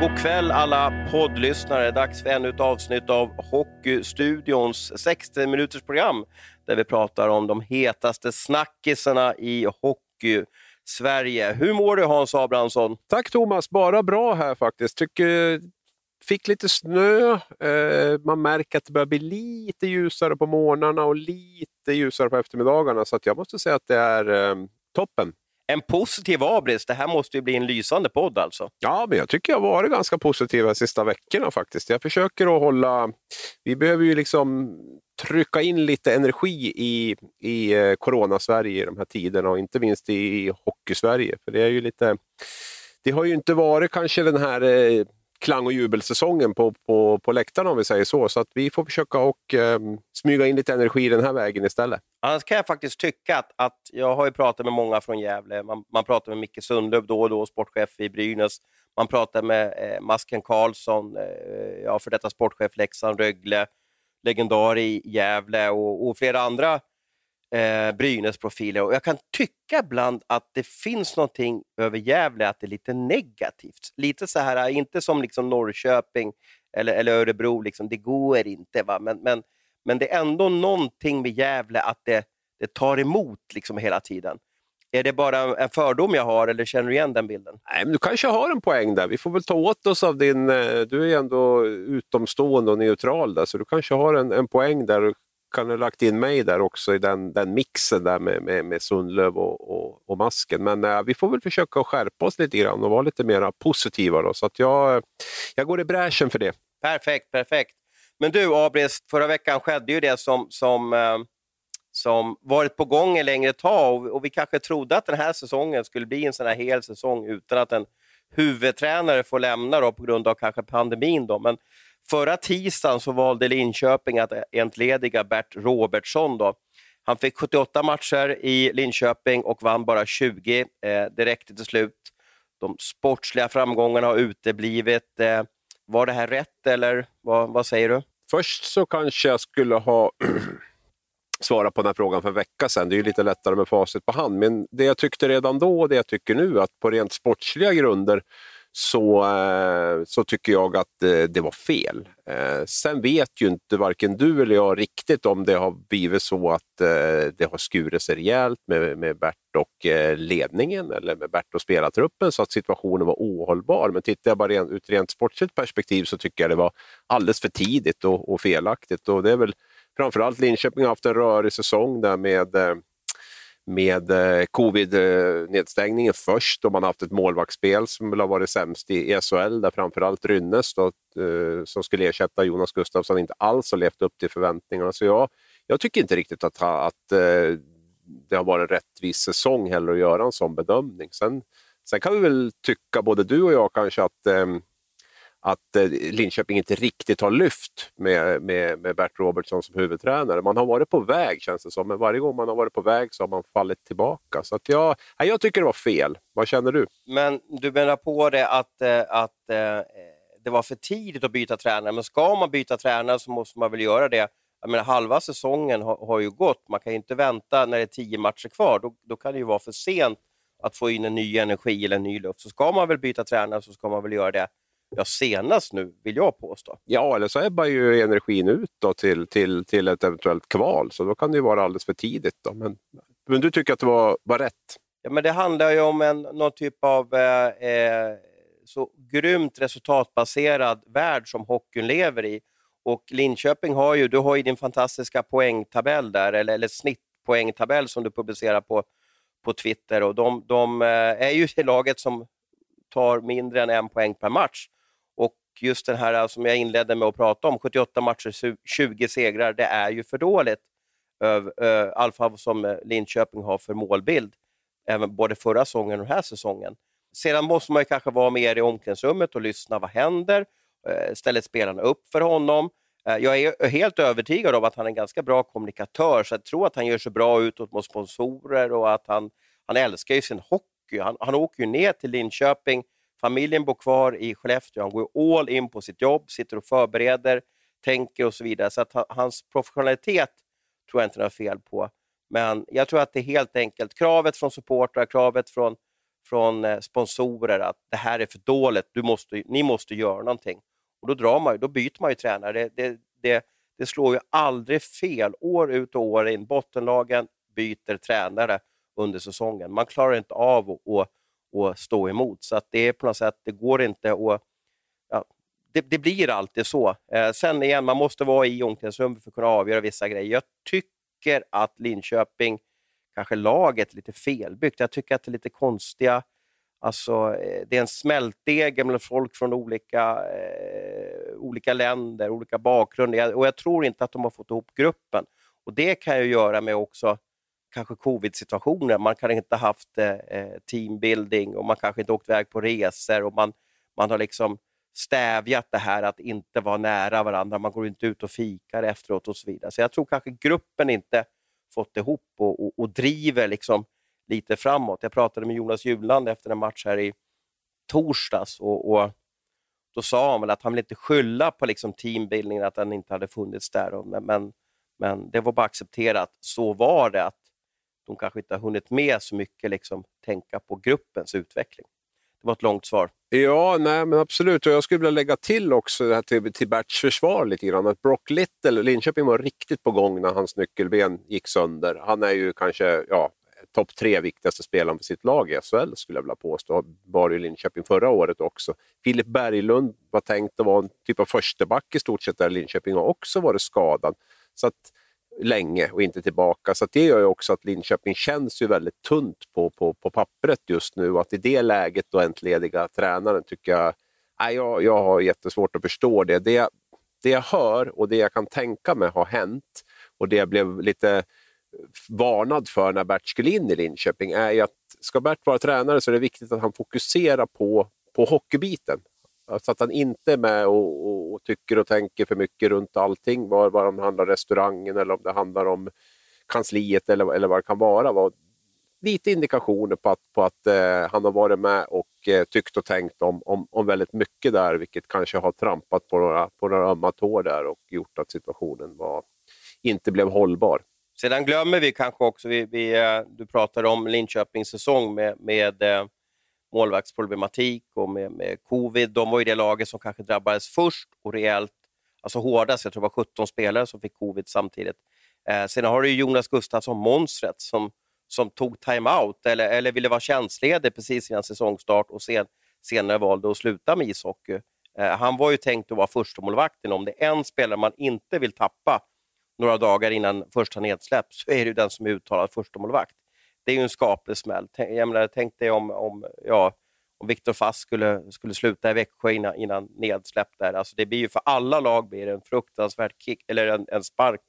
god kväll alla poddlyssnare. Dags för ännu ett avsnitt av Hockeystudions 60 minuters program där vi pratar om de hetaste snackisarna i hockey. Sverige. Hur mår du Hans Abrahamsson? Tack Thomas, bara bra här faktiskt. Tycker fick lite snö. Eh, man märker att det börjar bli lite ljusare på morgnarna och lite ljusare på eftermiddagarna. Så jag måste säga att det är eh, toppen. En positiv abris. Det här måste ju bli en lysande podd alltså. Ja, men jag tycker jag har varit ganska positiv de sista veckorna faktiskt. Jag försöker att hålla... Vi behöver ju liksom trycka in lite energi i, i eh, Corona-Sverige i de här tiderna och inte minst i Hockey-Sverige. För det är ju lite... Det har ju inte varit kanske den här eh, klang och jubelsäsongen på, på, på läktarna om vi säger så. Så att vi får försöka och eh, smyga in lite energi den här vägen istället. Annars kan jag faktiskt tycka att, att jag har ju pratat med många från Gävle. Man, man pratar med Micke Sundlöv då och då, sportchef i Brynäs. Man pratar med eh, Masken Karlsson, eh, ja, för detta sportchef Leksand, Rögle, legendar i Gävle och, och flera andra eh, Brynäs-profiler. Och jag kan tycka ibland att det finns någonting över Gävle, att det är lite negativt. Lite så här, eh, inte som liksom Norrköping eller, eller Örebro, liksom, det går inte. Va? Men, men, men det är ändå någonting med Gävle att det, det tar emot liksom hela tiden. Är det bara en fördom jag har eller känner du igen den bilden? Nej, men du kanske har en poäng där. Vi får väl ta åt oss av din... Eh, du är ju ändå utomstående och neutral där, så du kanske har en, en poäng där kan ha lagt in mig där också i den, den mixen där med, med, med Sundlöv och, och, och Masken. Men äh, vi får väl försöka skärpa oss lite grann och vara lite mer positiva. Då, så att jag, eh, jag går i bräschen för det. Perfekt, perfekt. Men du Abris, förra veckan skedde ju det som, som, eh, som varit på gång en längre tag och, och vi kanske trodde att den här säsongen skulle bli en sån här hel säsong utan att en huvudtränare får lämna då, på grund av kanske pandemin. Då. Men Förra tisdagen så valde Linköping att entlediga Bert Robertsson. Då. Han fick 78 matcher i Linköping och vann bara 20. Eh, det räckte till slut. De sportsliga framgångarna har uteblivit. Eh, var det här rätt eller vad, vad säger du? Först så kanske jag skulle ha svarat på den här frågan för en vecka sedan. Det är ju lite lättare med facit på hand. Men det jag tyckte redan då och det jag tycker nu, att på rent sportsliga grunder så, eh, så tycker jag att eh, det var fel. Eh, sen vet ju inte varken du eller jag riktigt om det har blivit så att det har skurit sig rejält med, med Bert och ledningen eller med Bert och spelartruppen så att situationen var ohållbar. Men tittar jag bara ur ett rent sportsligt perspektiv så tycker jag det var alldeles för tidigt och, och felaktigt. Och det är väl framförallt Linköping har haft en rörig säsong där med med eh, covid-nedstängningen först och man har haft ett målvaktsspel som väl har varit sämst i SHL där framförallt Rynnes då, eh, som skulle ersätta Jonas Gustafsson inte alls har levt upp till förväntningarna. Så jag, jag tycker inte riktigt att, att eh, det har varit en rättvis säsong heller att göra en sån bedömning. Sen, sen kan vi väl tycka, både du och jag kanske, att eh, att eh, Linköping inte riktigt har lyft med, med, med Bert Robertson som huvudtränare. Man har varit på väg känns det som, men varje gång man har varit på väg så har man fallit tillbaka. Så att jag, jag tycker det var fel. Vad känner du? Men du menar på det att, eh, att eh, det var för tidigt att byta tränare, men ska man byta tränare så måste man väl göra det. Jag menar, halva säsongen har, har ju gått, man kan ju inte vänta när det är tio matcher kvar. Då, då kan det ju vara för sent att få in en ny energi eller en ny luft. Så ska man väl byta tränare så ska man väl göra det ja, senast nu, vill jag påstå. Ja, eller så ebbar ju energin ut då till, till, till ett eventuellt kval, så då kan det ju vara alldeles för tidigt. Då. Men, men du tycker att det var, var rätt? Ja, men det handlar ju om en, någon typ av eh, eh, så grymt resultatbaserad värld som hockeyn lever i. Och Linköping har ju, du har ju din fantastiska poängtabell där, eller, eller snittpoängtabell som du publicerar på, på Twitter. Och de, de eh, är ju det laget som tar mindre än en poäng per match just den här eh, som jag inledde med att prata om, 78 matcher, 20 segrar, det är ju för dåligt. I alla fall som eh, Linköping har för målbild, även både förra säsongen och den här säsongen. Sedan måste man kanske vara mer i omklädningsrummet och lyssna. Vad händer? Eh, ställer spelarna upp för honom? Jag är helt övertygad om att han är en ganska bra kommunikatör, så jag tror att han gör sig bra utåt mot sponsorer och att han, han älskar ju sin hockey. Han, han åker ju ner till Linköping Familjen bor kvar i Skellefteå. Han går all in på sitt jobb, sitter och förbereder, tänker och så vidare. Så att hans professionalitet tror jag inte har fel på. Men jag tror att det är helt enkelt kravet från supportrar, kravet från, från eh, sponsorer att det här är för dåligt, du måste, ni måste göra någonting. Och då, drar man, då byter man ju tränare. Det, det, det, det slår ju aldrig fel, år ut och år in. Bottenlagen byter tränare under säsongen. Man klarar inte av att, att, stå emot, så att det är på något sätt, det går inte att ja, det, det, blir alltid så. Eh, sen igen, man måste vara i omklädningsrummet för att kunna avgöra vissa grejer. Jag tycker att Linköping, kanske laget, är lite felbyggt. Jag tycker att det är lite konstiga Alltså, eh, det är en smältdegel med folk från olika, eh, olika länder, olika bakgrunder. Och jag tror inte att de har fått ihop gruppen. Och Det kan ju göra med också kanske covid-situationer. Man kan inte ha haft eh, eh, teambuilding och man kanske inte åkt iväg på resor och man, man har liksom stävjat det här att inte vara nära varandra. Man går inte ut och fikar efteråt och så vidare. Så jag tror kanske gruppen inte fått ihop och, och, och driver liksom lite framåt. Jag pratade med Jonas Juland efter en match här i torsdags och, och då sa han väl att han vill inte skylla på liksom teambildningen, att den inte hade funnits där. Men, men, men det var bara accepterat. Så var det. att de kanske inte har hunnit med så mycket liksom, tänka på gruppens utveckling. Det var ett långt svar. Ja, nej, men absolut. Och jag skulle vilja lägga till också det här till, till Berts försvar lite grann. Att Brock Little, Linköping var riktigt på gång när hans nyckelben gick sönder. Han är ju kanske ja, topp tre viktigaste spelaren för sitt lag i SHL skulle jag vilja påstå. Var i Linköping förra året också. Filip Berglund var tänkt att vara en typ av försteback i stort sett där Linköping har också varit skadad. Så att, länge och inte tillbaka. Så det gör ju också att Linköping känns ju väldigt tunt på, på, på pappret just nu. Att i det läget då entlediga tränaren tycker jag, nej, jag, jag har jättesvårt att förstå det. det. Det jag hör och det jag kan tänka mig har hänt och det jag blev lite varnad för när Bert skulle in i Linköping är ju att ska Bert vara tränare så är det viktigt att han fokuserar på, på hockeybiten. Så att han inte är med och, och, och tycker och tänker för mycket runt allting, Var vad det handlar om restaurangen eller om det handlar om kansliet eller, eller vad det kan vara. Var lite indikationer på att, på att eh, han har varit med och eh, tyckt och tänkt om, om, om väldigt mycket där, vilket kanske har trampat på några, på några ömma tår där och gjort att situationen var, inte blev hållbar. Sedan glömmer vi kanske också, vi, vi, eh, du pratade om Linköpings säsong med, med eh, målvaktsproblematik och med, med covid. De var ju det laget som kanske drabbades först och rejält, alltså hårdast. Jag tror det var 17 spelare som fick covid samtidigt. Eh, sen har du Jonas Gustafsson, monstret, som, som tog timeout eller, eller ville vara tjänstledig precis innan säsongstart och sen, senare valde att sluta med ishockey. Eh, han var ju tänkt att vara första målvakten. Om det är en spelare man inte vill tappa några dagar innan första nedsläpp så är det den som är uttalad första målvakt. Det är ju en skaplig smäll. Jag menar, tänk dig om, om, ja, om Viktor Fast skulle, skulle sluta i Växjö innan, innan nedsläpp. Där. Alltså det blir ju för alla lag blir det en fruktansvärd kick, eller en, en spark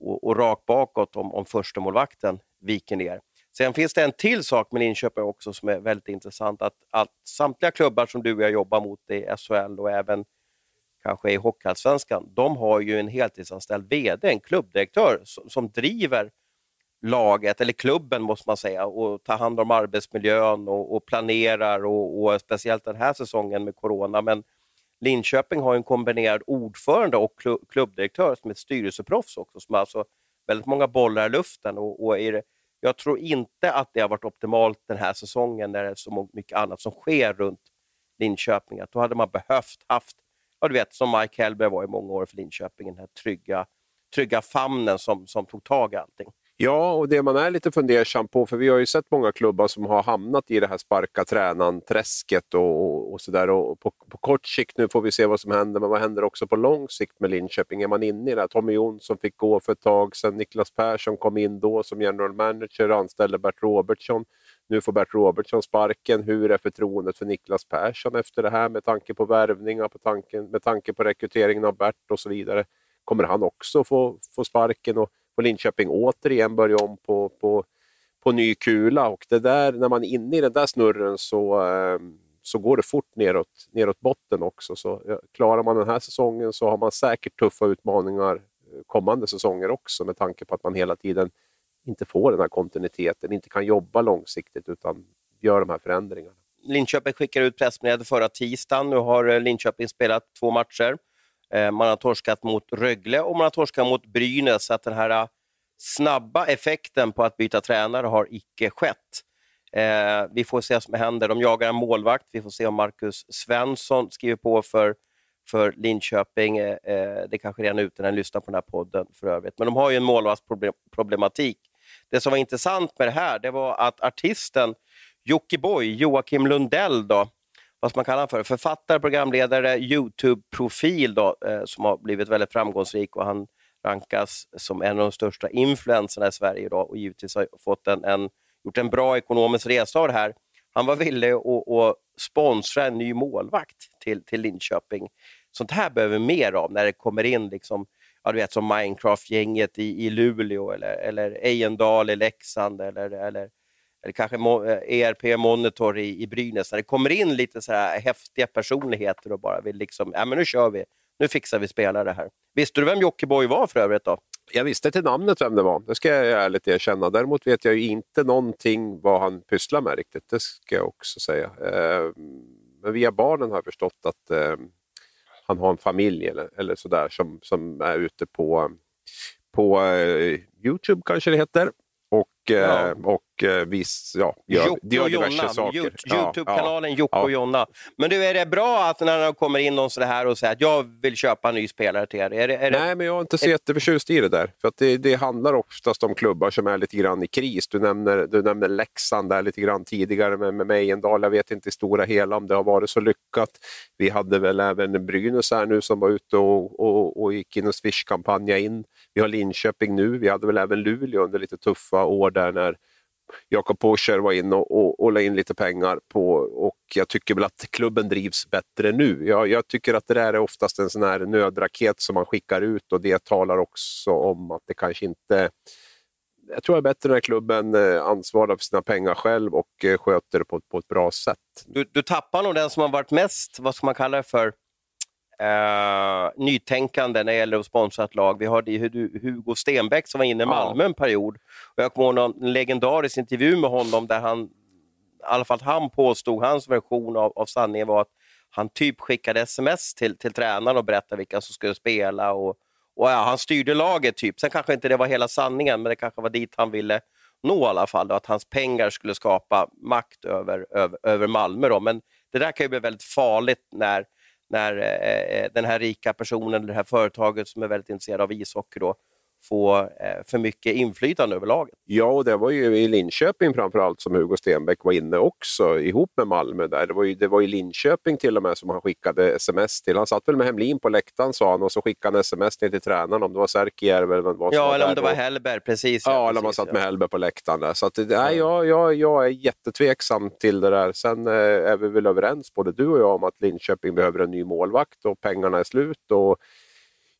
och, och rakt bakåt om, om första målvakten viker ner. Sen finns det en till sak med Linköping också som är väldigt intressant. Att, att samtliga klubbar som du och jag jobbar mot i SHL och även kanske i Hockeyallsvenskan, de har ju en heltidsanställd VD, en klubbdirektör som, som driver laget, eller klubben måste man säga, och tar hand om arbetsmiljön och, och planerar och, och, speciellt den här säsongen med corona. Men Linköping har en kombinerad ordförande och klubbdirektör som är ett styrelseproffs också, som har alltså väldigt många bollar i luften. Och, och är det, jag tror inte att det har varit optimalt den här säsongen när det är så mycket annat som sker runt Linköping. Att då hade man behövt haft ja, du vet, som Mike Hellberg var i många år för Linköping, den här trygga, trygga famnen som, som tog tag i allting. Ja, och det man är lite fundersam på, för vi har ju sett många klubbar som har hamnat i det här sparka tränaren-träsket och, och, och sådär. På, på kort sikt nu får vi se vad som händer, men vad händer också på lång sikt med Linköping? Är man inne i det här? Tommy Jonsson fick gå för ett tag sedan, Niklas Persson kom in då som general manager, anställde Bert Robertsson. Nu får Bert Robertsson sparken. Hur är förtroendet för Niklas Persson efter det här med tanke på värvningar, på tanken, med tanke på rekryteringen av Bert och så vidare? Kommer han också få, få sparken och får Linköping återigen börja om på, på, på ny kula? Och det där, när man är inne i den där snurren så, eh, så går det fort neråt, neråt botten också. Så klarar man den här säsongen så har man säkert tuffa utmaningar eh, kommande säsonger också med tanke på att man hela tiden inte får den här kontinuiteten, inte kan jobba långsiktigt utan gör de här förändringarna. Linköping skickade ut pressmeddelande förra tisdagen. Nu har eh, Linköping spelat två matcher. Eh, man har torskat mot Rögle och man har torskat mot Brynäs. Så att den här eh, snabba effekten på att byta tränare har icke skett. Eh, vi får se vad som händer. De jagar en målvakt. Vi får se om Marcus Svensson skriver på för, för Linköping. Eh, det kanske redan är ute när ni lyssnar på den här podden för övrigt. Men de har ju en målvaktsproblematik. Det som var intressant med det här det var att artisten Jockiboi, Joakim Lundell, då, vad ska man kalla för, författare, programledare, Youtube-profil då, eh, som har blivit väldigt framgångsrik och han rankas som en av de största influenserna i Sverige idag och givetvis har fått en, en, gjort en bra ekonomisk resa av det här. Han var villig att, att sponsra en ny målvakt till, till Linköping. Sånt här behöver vi mer av när det kommer in liksom, ja, du vet, som Minecraft-gänget i, i Luleå eller, eller Ejendal i Leksand eller, eller eller kanske ERP eh, Monitor i, i Brynäs, när det kommer in lite så här häftiga personligheter och bara vill liksom, ja men nu kör vi, nu fixar vi spelare här. Visste du vem Jockiboi var för övrigt då? Jag visste till namnet vem det var, det ska jag ärligt erkänna. Däremot vet jag ju inte någonting vad han pysslar med riktigt, det ska jag också säga. Ehm, men via barnen har jag förstått att ehm, han har en familj eller, eller sådär som, som är ute på, på eh, Youtube kanske det heter och, ja. Eh, och eh, viss, ja, gör, gör diverse Jonna, saker. Youtube-kanalen ja, Jocke ja. och Jonna. Men du, är det bra att när det kommer in någon så här och säger att jag vill köpa en ny spelare till er? Är det, är det... Nej, men jag är inte så jätteförtjust i det där. För att det, det handlar oftast om klubbar som är lite grann i kris. Du nämner, du nämner Leksand där lite grann tidigare med, med Mejendal. Jag vet inte i stora hela om det har varit så lyckat. Vi hade väl även Brynäs här nu som var ute och, och, och gick in och Swish-kampanja in. Vi har Linköping nu. Vi hade väl även Luleå under lite tuffa år där när Jakob Porscher var in och, och, och la in lite pengar på och jag tycker väl att klubben drivs bättre nu. Jag, jag tycker att det där är oftast en sån här nödraket som man skickar ut och det talar också om att det kanske inte jag tror det är bättre när klubben eh, ansvarar för sina pengar själv och eh, sköter det på, på ett bra sätt. Du, du tappar nog den som har varit mest, vad ska man kalla det för, Uh, nytänkande när det gäller att sponsra ett lag. Vi hörde Hugo Stenbeck som var inne i Malmö ja. en period. Och jag kommer ihåg en legendarisk intervju med honom där han, i alla fall han påstod, hans version av, av sanningen var att han typ skickade sms till, till tränaren och berättade vilka som skulle spela. Och, och ja, Han styrde laget, typ. sen kanske inte det var hela sanningen, men det kanske var dit han ville nå i alla fall. Då, att hans pengar skulle skapa makt över, över, över Malmö. Då. Men det där kan ju bli väldigt farligt när när eh, eh, den här rika personen, det här företaget som är väldigt intresserad av ishockey då, få eh, för mycket inflytande över laget. Ja, och det var ju i Linköping framförallt som Hugo Stenbeck var inne också ihop med Malmö. där. Det var ju, det var i Linköping till och med som han skickade sms till. Han satt väl med Hemlin på läktaren sa han och så skickade han sms till, till tränaren om det var Särkijärvi eller vad Ja, eller om det var Hellberg, precis. Ja, ja eller om man satt med Hellberg på läktaren där. Så att, nej, jag, jag, jag är jättetveksam till det där. Sen eh, är vi väl överens, både du och jag, om att Linköping behöver en ny målvakt och pengarna är slut. Och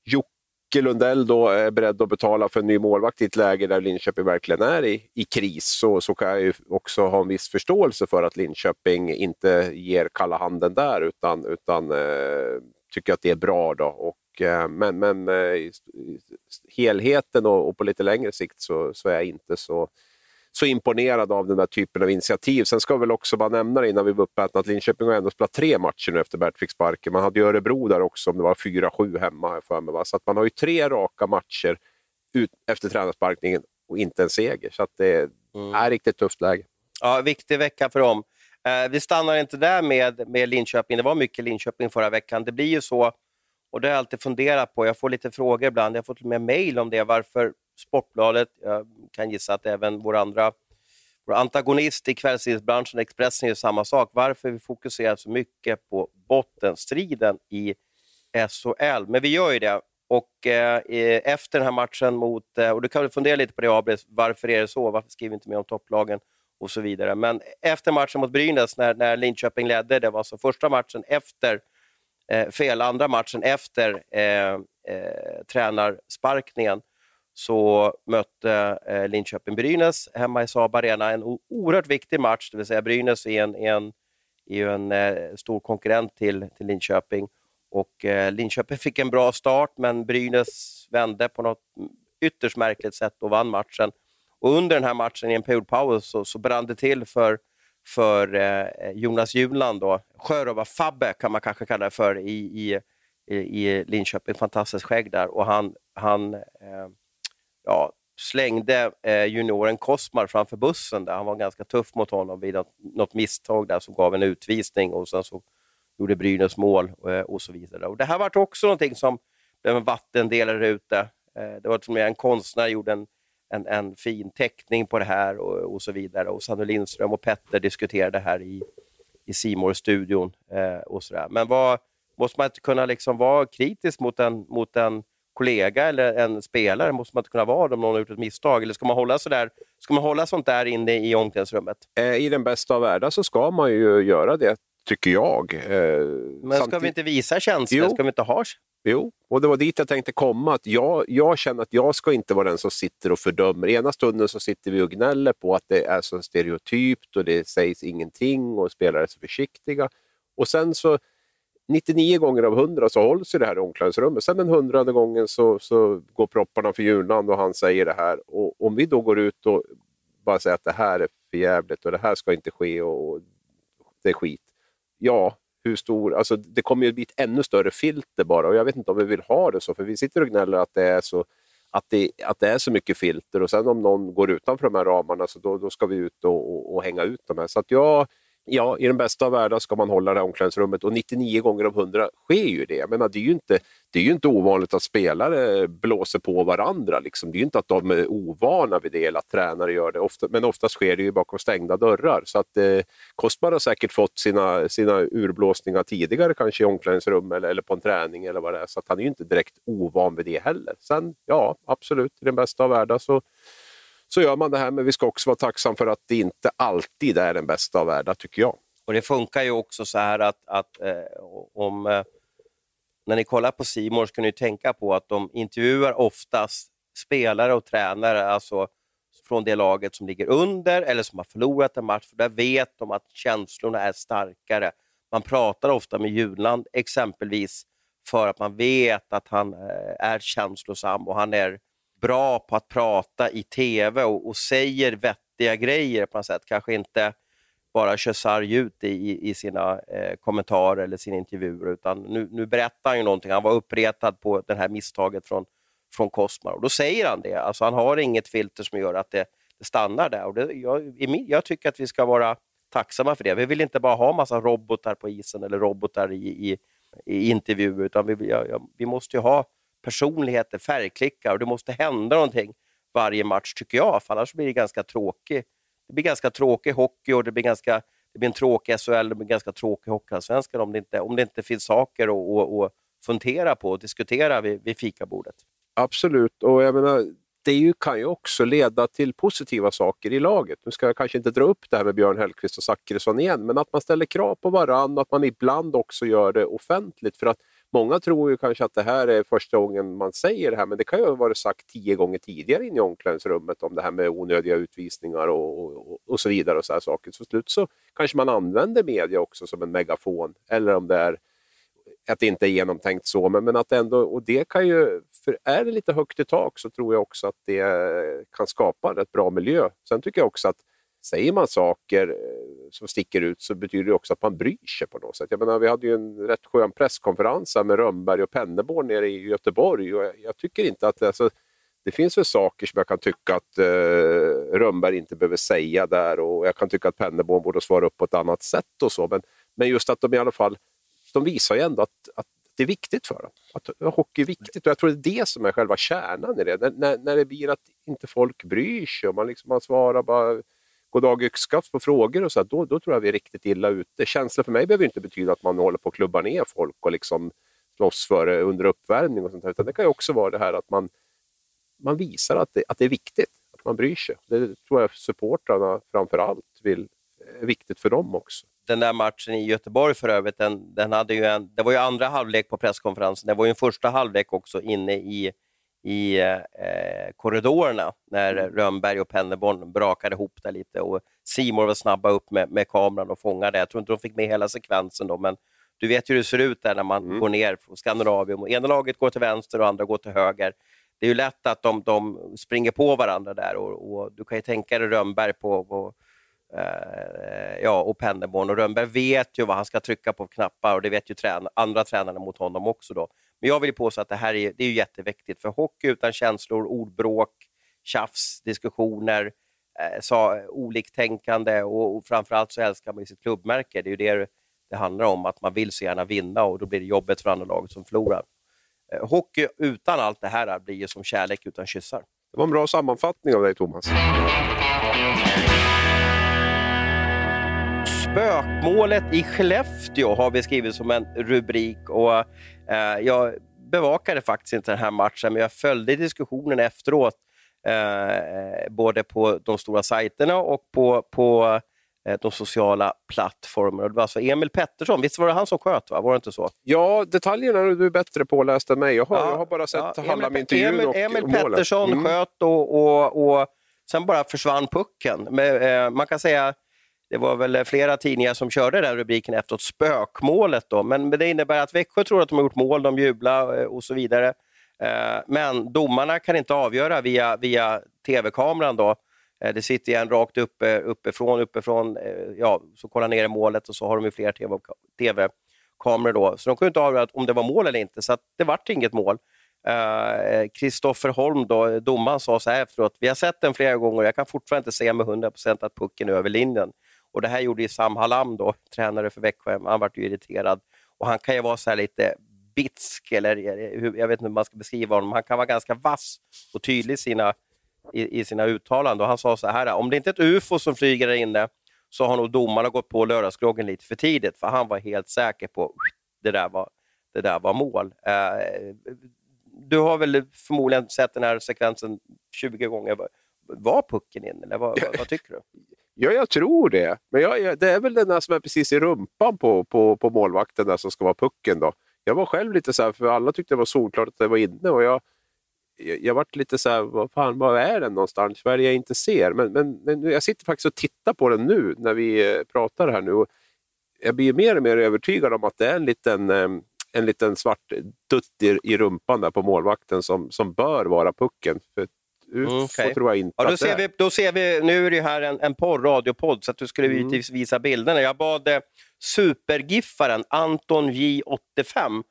Jocke Micke Lundell då är beredd att betala för en ny målvakt i ett läge där Linköping verkligen är i, i kris så, så kan jag ju också ha en viss förståelse för att Linköping inte ger kalla handen där utan, utan eh, tycker att det är bra. Då. Och, eh, men men eh, i, i helheten och, och, på lite längre sikt så, så är jag inte så så imponerad av den här typen av initiativ. Sen ska vi väl också bara nämna det innan vi var uppe att Linköping har ändå spelat tre matcher nu efter Bert fick sparken. Man hade ju Örebro där också om det var 4-7 hemma för mig. Va? Så att man har ju tre raka matcher ut, efter tränarsparkningen och inte en seger. Så det mm. är riktigt tufft läge. Ja, viktig vecka för dem. Eh, vi stannar inte där med, med Linköping. Det var mycket Linköping förra veckan. Det blir ju så, och det har jag alltid funderat på. Jag får lite frågor ibland. Jag har fått med mejl om det. Varför Sportbladet, jag kan gissa att även vår andra vår antagonist i kvällstidningsbranschen, Expressen, gör samma sak. Varför vi fokuserar så mycket på bottenstriden i SHL. Men vi gör ju det. Och eh, efter den här matchen mot, eh, och du kan väl fundera lite på det Abel, varför är det så? Varför skriver vi inte mer om topplagen? Och så vidare. Men efter matchen mot Brynäs, när, när Linköping ledde, det var alltså första matchen efter, eh, fel, andra matchen efter eh, eh, tränarsparkningen, så mötte eh, Linköping-Brynäs hemma i Saab Arena. En oerhört viktig match, det vill säga Brynäs är en, en, är ju en eh, stor konkurrent till, till Linköping. Och, eh, Linköping fick en bra start, men Brynäs vände på något ytterst märkligt sätt och vann matchen. Och under den här matchen, i en periodpaus, så, så brann det till för, för eh, Jonas Junland, Sjörövar-Fabbe kan man kanske kalla det för, i, i, i Linköping. Fantastiskt skägg där. Och han, han eh, ja, slängde eh, junioren Kosmar framför bussen. Där. Han var ganska tuff mot honom vid något, något misstag där som gav en utvisning och sen så gjorde Brynäs mål eh, och så vidare. Och det här var också någonting som blev en vattendelare ute. Eh, det var som en konstnär gjorde en, en, en, fin teckning på det här och, och så vidare. Och Sanne Lindström och Petter diskuterade det här i, i simor studion eh, och sådär. Men vad, måste man inte kunna liksom vara kritisk mot en, mot en kollega eller en spelare? Måste man inte kunna vara det om någon har gjort ett misstag? Eller ska man hålla, sådär, ska man hålla sånt där inne i omklädningsrummet? Eh, I den bästa av världar så ska man ju göra det, tycker jag. Eh, Men ska vi inte visa känslor? Ska vi inte ha Jo, och det var dit jag tänkte komma. Att jag, jag känner att jag ska inte vara den som sitter och fördömer. Ena stunden så sitter vi och gnäller på att det är så stereotypt och det sägs ingenting och spelare är så försiktiga. Och sen så 99 gånger av 100 så hålls ju det här i omklädningsrummet. Sen den hundrade gången så, så går propparna för julnamn och han säger det här. Och om vi då går ut och bara säger att det här är för jävligt och det här ska inte ske och, och det är skit. Ja, hur stor, alltså det kommer ju bli ett ännu större filter bara och jag vet inte om vi vill ha det så, för vi sitter och gnäller att det är så att det, att det är så mycket filter och sen om någon går utanför de här ramarna så då, då ska vi ut och, och, och hänga ut de här. Så att jag, ja, i den bästa av världar ska man hålla det här omklädningsrummet och 99 gånger av 100 sker ju det. Jag menar, det, är ju inte, det är ju inte ovanligt att spelare blåser på varandra. Liksom. Det är ju inte att de är ovana vid det eller att tränare gör det. Ofta, men oftast sker det ju bakom stängda dörrar. Så att eh, Kostbar har säkert fått sina, sina urblåsningar tidigare kanske i omklädningsrum eller, eller på en träning eller vad det är. Så att han är ju inte direkt ovan vid det heller. Sen, ja, absolut, i den bästa av världar så så gör man det här, men vi ska också vara tacksam för att det inte alltid är den bästa av världar, tycker jag. Och Det funkar ju också så här att, att eh, om, eh, när ni kollar på Simor ska ni tänka på att de intervjuar oftast spelare och tränare, alltså från det laget som ligger under eller som har förlorat en match, för där vet de att känslorna är starkare. Man pratar ofta med Junland exempelvis för att man vet att han eh, är känslosam och han är bra på att prata i tv och, och säger vettiga grejer på något sätt. Kanske inte bara kör sarg ut i, i sina eh, kommentarer eller sina intervjuer, utan nu, nu berättar han ju någonting. Han var uppretad på det här misstaget från, från Cosmar och då säger han det. Alltså han har inget filter som gör att det, det stannar där. Och det, jag, jag tycker att vi ska vara tacksamma för det. Vi vill inte bara ha massa robotar på isen eller robotar i, i, i intervjuer, utan vi, ja, vi måste ju ha personligheter, färgklickar och det måste hända någonting varje match tycker jag, för annars blir det ganska tråkigt. Det blir ganska tråkig hockey och det blir, ganska, det blir en tråkig SHL, det blir ganska tråkig Hockeyallsvenskan om det inte, om det inte finns saker att, att, fundera på och diskutera vid, vid fikabordet. Absolut, och jag menar, det ju, kan ju också leda till positiva saker i laget. Nu ska jag kanske inte dra upp det här med Björn Hellkvist och Zachrisson igen, men att man ställer krav på varandra, att man ibland också gör det offentligt. För att Många tror ju kanske att det här är första gången man säger det här, men det kan ju ha varit sagt tio gånger tidigare in i omklädningsrummet om det här med onödiga utvisningar och, och, och så vidare. och så här saker. Så slut så kanske man använder media också som en megafon, eller om det är att det inte är genomtänkt så, men, men att ändå, och det kan ju, för är det lite högt i tak så tror jag också att det kan skapa en rätt bra miljö. Sen tycker jag också att säger man saker eh, som sticker ut så betyder det också att man bryr sig på något sätt. Jag menar, vi hade ju en rätt skön presskonferens med Rönnberg och Penneborn nere i Göteborg och jag, jag tycker inte att alltså, det finns väl saker som jag kan tycka att eh, Rönnberg inte behöver säga där och jag kan tycka att Penneborn borde svara upp på ett annat sätt och så. Men, men just att de i alla fall, de visar ju ändå att, att det är viktigt för dem. Att hockey är viktigt och jag tror det är det som är själva kärnan i det. När, när, när det blir att inte folk bryr sig och man, liksom, man svarar bara goddag yxskaft på frågor och så, då, då tror jag vi är riktigt illa ute. Känslor för mig behöver inte betyda att man håller på att klubba ner folk och liksom slåss för det under uppvärmning och sånt där, utan det kan ju också vara det här att man, man visar att det, att det är viktigt, att man bryr sig. Det tror jag supportrarna framför allt vill, är viktigt för dem också. Den där matchen i Göteborg för övrigt, den, den hade ju en, det var ju andra halvlek på presskonferensen, det var ju en första halvlek också inne i i eh, korridorerna när mm. Rönnberg och Penneborn brakade ihop där lite och Simor var snabba upp med, med kameran och fångade. Jag tror inte de fick med hela sekvensen då, men du vet hur det ser ut där när man mm. går ner på Skandinavium. Ena laget går till vänster och andra går till höger. Det är ju lätt att de, de springer på varandra där och, och du kan ju tänka dig Rönnberg på, på eh, ja, och Penneborn. Och Rönnberg vet ju vad han ska trycka på knappar och det vet ju trän andra tränare mot honom också. Då. Men jag vill påstå att det här är, det är jätteviktigt, för hockey utan känslor, ordbråk, tjafs, diskussioner, eh, sa, oliktänkande och, och framförallt så älskar man ju sitt klubbmärke. Det är ju det det handlar om, att man vill så gärna vinna och då blir det jobbet för andra laget som förlorar. Eh, hockey utan allt det här blir ju som kärlek utan kyssar. Det var en bra sammanfattning av dig, Thomas. Spökmålet i Skellefteå har vi skrivit som en rubrik. Och, eh, jag bevakade faktiskt inte den här matchen, men jag följde diskussionen efteråt, eh, både på de stora sajterna och på, på eh, de sociala plattformarna. Det var alltså Emil Pettersson, visst var det han som sköt? Va? Var det inte så? Ja, detaljerna är du bättre påläst än mig. Jag har, ja, jag har bara sett ja, halva Emil, intervjun Emil, och Emil och Pettersson mm. sköt och, och, och sen bara försvann pucken. Men, eh, man kan säga det var väl eh, flera tidningar som körde den rubriken efteråt, spökmålet. Då. Men, det innebär att Växjö tror att de har gjort mål, de jublar eh, och så vidare. Eh, men domarna kan inte avgöra via, via tv-kameran. Då. Det sitter en rakt uppe, uppifrån, uppifrån ja, så kollar ner i målet och så har de ju flera tv-kameror. då. Så de kunde inte avgöra om det var mål eller inte, så det vart inget mål. Kristoffer uh, Holm, då, domaren, sa så här efteråt, vi har sett den flera gånger och jag kan fortfarande inte se med 100% att pucken är över linjen. Och det här gjorde ju Sam Hallam, då, tränare för Växjö, han vart ju irriterad. Och han kan ju vara så lite bitsk, eller eh, jag vet inte hur man ska beskriva honom. Han kan vara ganska vass och tydlig i sina, i, i sina uttalanden. Och han sa så här, om det inte är ett ufo som flyger där inne så har nog domarna gått på lördagsgroggen lite för tidigt, för han var helt säker på att det där var, det där var mål. Eh, du har väl förmodligen sett den här sekvensen 20 gånger. Var pucken in, eller vad, vad, vad tycker du? Ja, jag tror det. Men jag, det är väl den där som är precis i rumpan på, på, på målvakten där som ska vara pucken. Då. Jag var själv lite så här, för alla tyckte det var solklart att det var inne. Och jag, jag, jag vart lite så här, vad fan, var är den någonstans? Vad är det jag inte ser? Men, men, men jag sitter faktiskt och tittar på den nu när vi eh, pratar här nu. Och jag blir mer och mer övertygad om att det är en liten, eh, en liten svart dutt i, i rumpan där på målvakten som, som bör vara pucken. För Mm, okay. tror jag inte ja, då, ser vi, då ser vi, nu är det här en, en podd, radiopodd, så att du skulle mm. givetvis visa bilderna. Jag bad eh, supergiffaren Anton J85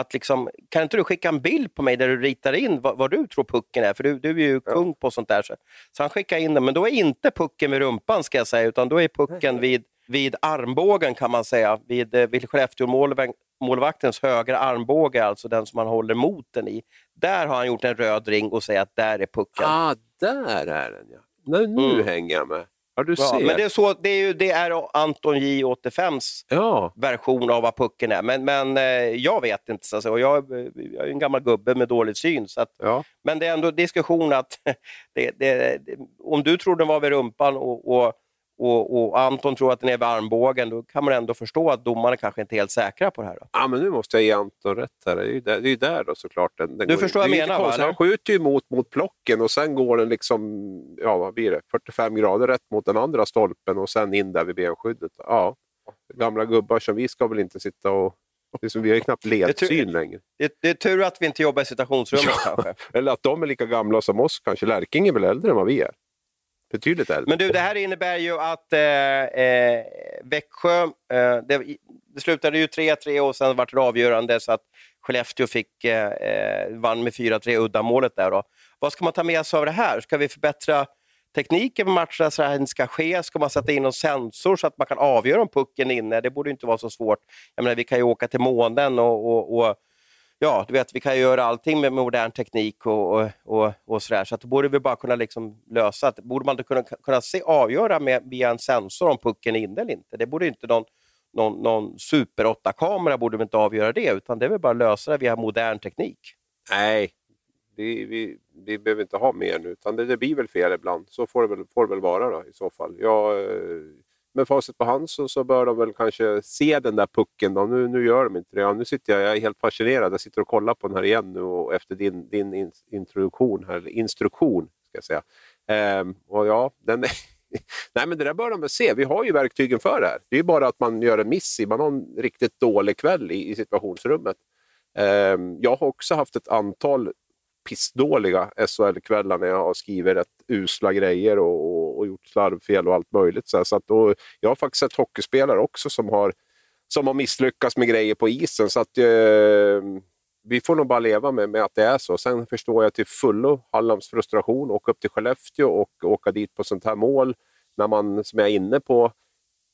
att liksom, kan inte du skicka en bild på mig där du ritar in vad, vad du tror pucken är? För du, du är ju ja. kung på sånt där. Så, så han skickar in den, men då är inte pucken vid rumpan ska jag säga, utan då är pucken vid, vid armbågen kan man säga, vid, eh, vid Skellefteå-målvaktens högra armbåge, alltså den som man håller moten i. Där har han gjort en röd ring och säger att där är pucken. Ah, där är den ja. Nu, nu mm. hänger jag med. Ja, du ja, Men det är, så, det är, ju, det är Anton J85s ja. version av vad pucken är. Men, men eh, jag vet inte. Alltså, jag, jag är en gammal gubbe med dålig syn. Så att, ja. Men det är ändå diskussion att det, det, om du tror den var vid rumpan och, och och, och, Anton tror att den är vid armbågen, då kan man ändå förstå att domarna kanske inte är helt säkra på det här. Då. Ja, men nu måste jag ge Anton rätt här. Det är ju där, det är där då såklart. Den, den du förstår vad jag menar? Va, han skjuter ju mot, mot plocken och sen går den liksom, ja vad blir det, 45 grader rätt mot den andra stolpen och sen in där vid benskyddet. Ja, gamla gubbar som vi ska väl inte sitta och Liksom, vi har ju knappt ledsyn längre. Det, det, är tur att vi inte jobbar i situationsrummet ja. kanske. Eller att de är lika gamla som oss kanske. Lärking är väl äldre än vad vi är. Betydligt äldre. Men du, det här innebär ju att eh, eh, Växjö, eh, det, det, slutade ju 3-3 och sen vart det avgörande så att Skellefteå fick, eh, eh vann med 4-3 uddamålet där. Då. Vad ska man ta med sig av det här? Ska vi förbättra tekniken på matcherna så att det inte ska ske? Ska man sätta in någon sensor så att man kan avgöra om pucken är inne? Det borde inte vara så svårt. Jag menar, vi kan ju åka till månen och, och, och ja, du vet, vi kan göra allting med modern teknik och, och, och, och sådär. Så att då borde vi bara kunna liksom lösa. Borde man inte kunna, kunna se, avgöra med, via en sensor om pucken är inne eller inte? Det borde inte någon, någon, någon super 8-kamera borde inte avgöra det, utan det är väl bara att lösa det via modern teknik. Nej, vi, vi, vi behöver inte ha mer nu, utan det, det blir väl fel ibland. Så får det väl, får det väl vara då, i så fall. Jag, eh, med facit på hand så, så bör de väl kanske se den där pucken. Då. Nu, nu gör de inte det. Ja, nu sitter jag, jag är helt fascinerad. Jag sitter och kollar på den här igen nu och efter din, din introduktion, här, eller instruktion. ska jag säga. Ehm, och ja, den Nej, men det där bör de väl se. Vi har ju verktygen för det här. Det är bara att man gör en miss i. Man har en riktigt dålig kväll i, i situationsrummet. Ehm, jag har också haft ett antal pissdåliga SHL-kvällar när jag har skrivit rätt usla grejer och, och gjort slarvfel och allt möjligt. Så, så att, då, jag har faktiskt sett hockeyspelare också som har, som har misslyckats med grejer på isen. Så att, eh, vi får nog bara leva med, med att det är så. Sen förstår jag till fullo Hallands frustration, åka upp till Skellefteå och åka dit på sånt här mål när man, som jag är inne på,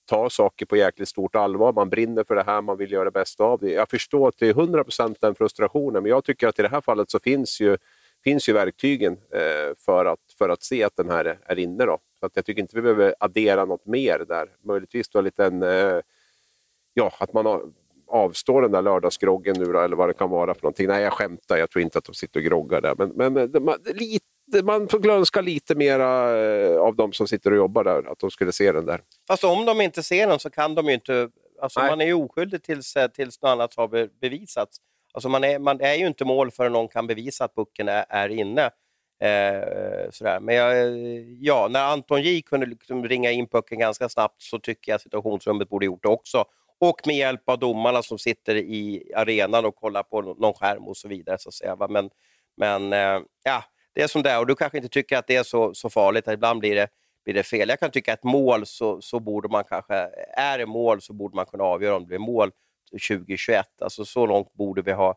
tar saker på jäkligt stort allvar. Man brinner för det här, man vill göra det bästa av det. Jag förstår till 100% den frustrationen, men jag tycker att i det här fallet så finns ju, finns ju verktygen eh, för, att, för att se att den här är, är inne. Då. Så att jag tycker inte vi behöver addera något mer där. Möjligtvis då en liten, eh, ja, att man avstår den där lördagsgroggen nu då, eller vad det kan vara för någonting. Nej, jag skämtar. Jag tror inte att de sitter och groggar där. Men, men, men man, lite, man får önska lite mera eh, av de som sitter och jobbar där, att de skulle se den där. Fast om de inte ser den så kan de ju inte... Alltså man är ju oskyldig tills, eh, tills något annat har bevisats. Alltså man, är, man är ju inte mål förrän någon kan bevisa att pucken är, är inne. Eh, sådär. Men jag, ja, när Anton J kunde liksom ringa in pucken ganska snabbt så tycker jag situationsrummet borde gjort det också och med hjälp av domarna som sitter i arenan och kollar på någon skärm och så vidare. Så att säga. Men, men eh, ja, det är som det är och du kanske inte tycker att det är så, så farligt, ibland blir det, blir det fel. Jag kan tycka att mål så, så borde man kanske, är det mål så borde man kunna avgöra om det blir mål 2021. Alltså så långt borde vi ha,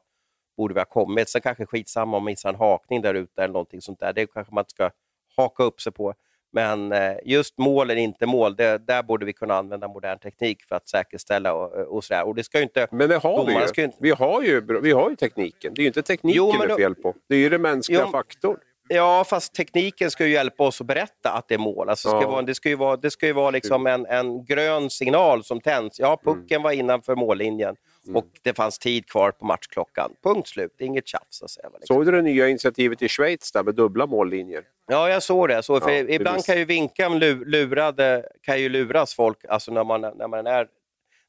borde vi ha kommit. Sen kanske skitsamma om man missar en hakning där ute eller någonting sånt där. Det kanske man inte ska haka upp sig på. Men eh, just mål eller inte mål, det, där borde vi kunna använda modern teknik för att säkerställa och, och sådär. Och det ska inte, men det har vi ju. Inte... Vi, har ju. Vi har ju tekniken. Det är ju inte tekniken jo, det är fel på. Det är ju den mänskliga jo, faktorn. Ja, fast tekniken ska ju hjälpa oss att berätta att det är mål. Alltså, det, ska vara, det ska ju vara, det ska ju vara liksom en, en grön signal som tänds. Ja, pucken mm. var innanför mållinjen. Mm. Och det fanns tid kvar på matchklockan. Punkt slut, inget tjafs. Att säga, liksom. Såg du det nya initiativet i Schweiz där med dubbla mållinjer? Ja, jag såg det. Så, för ja, ibland visst. kan ju vinkan lurade, kan ju luras folk alltså när, man, när, man är,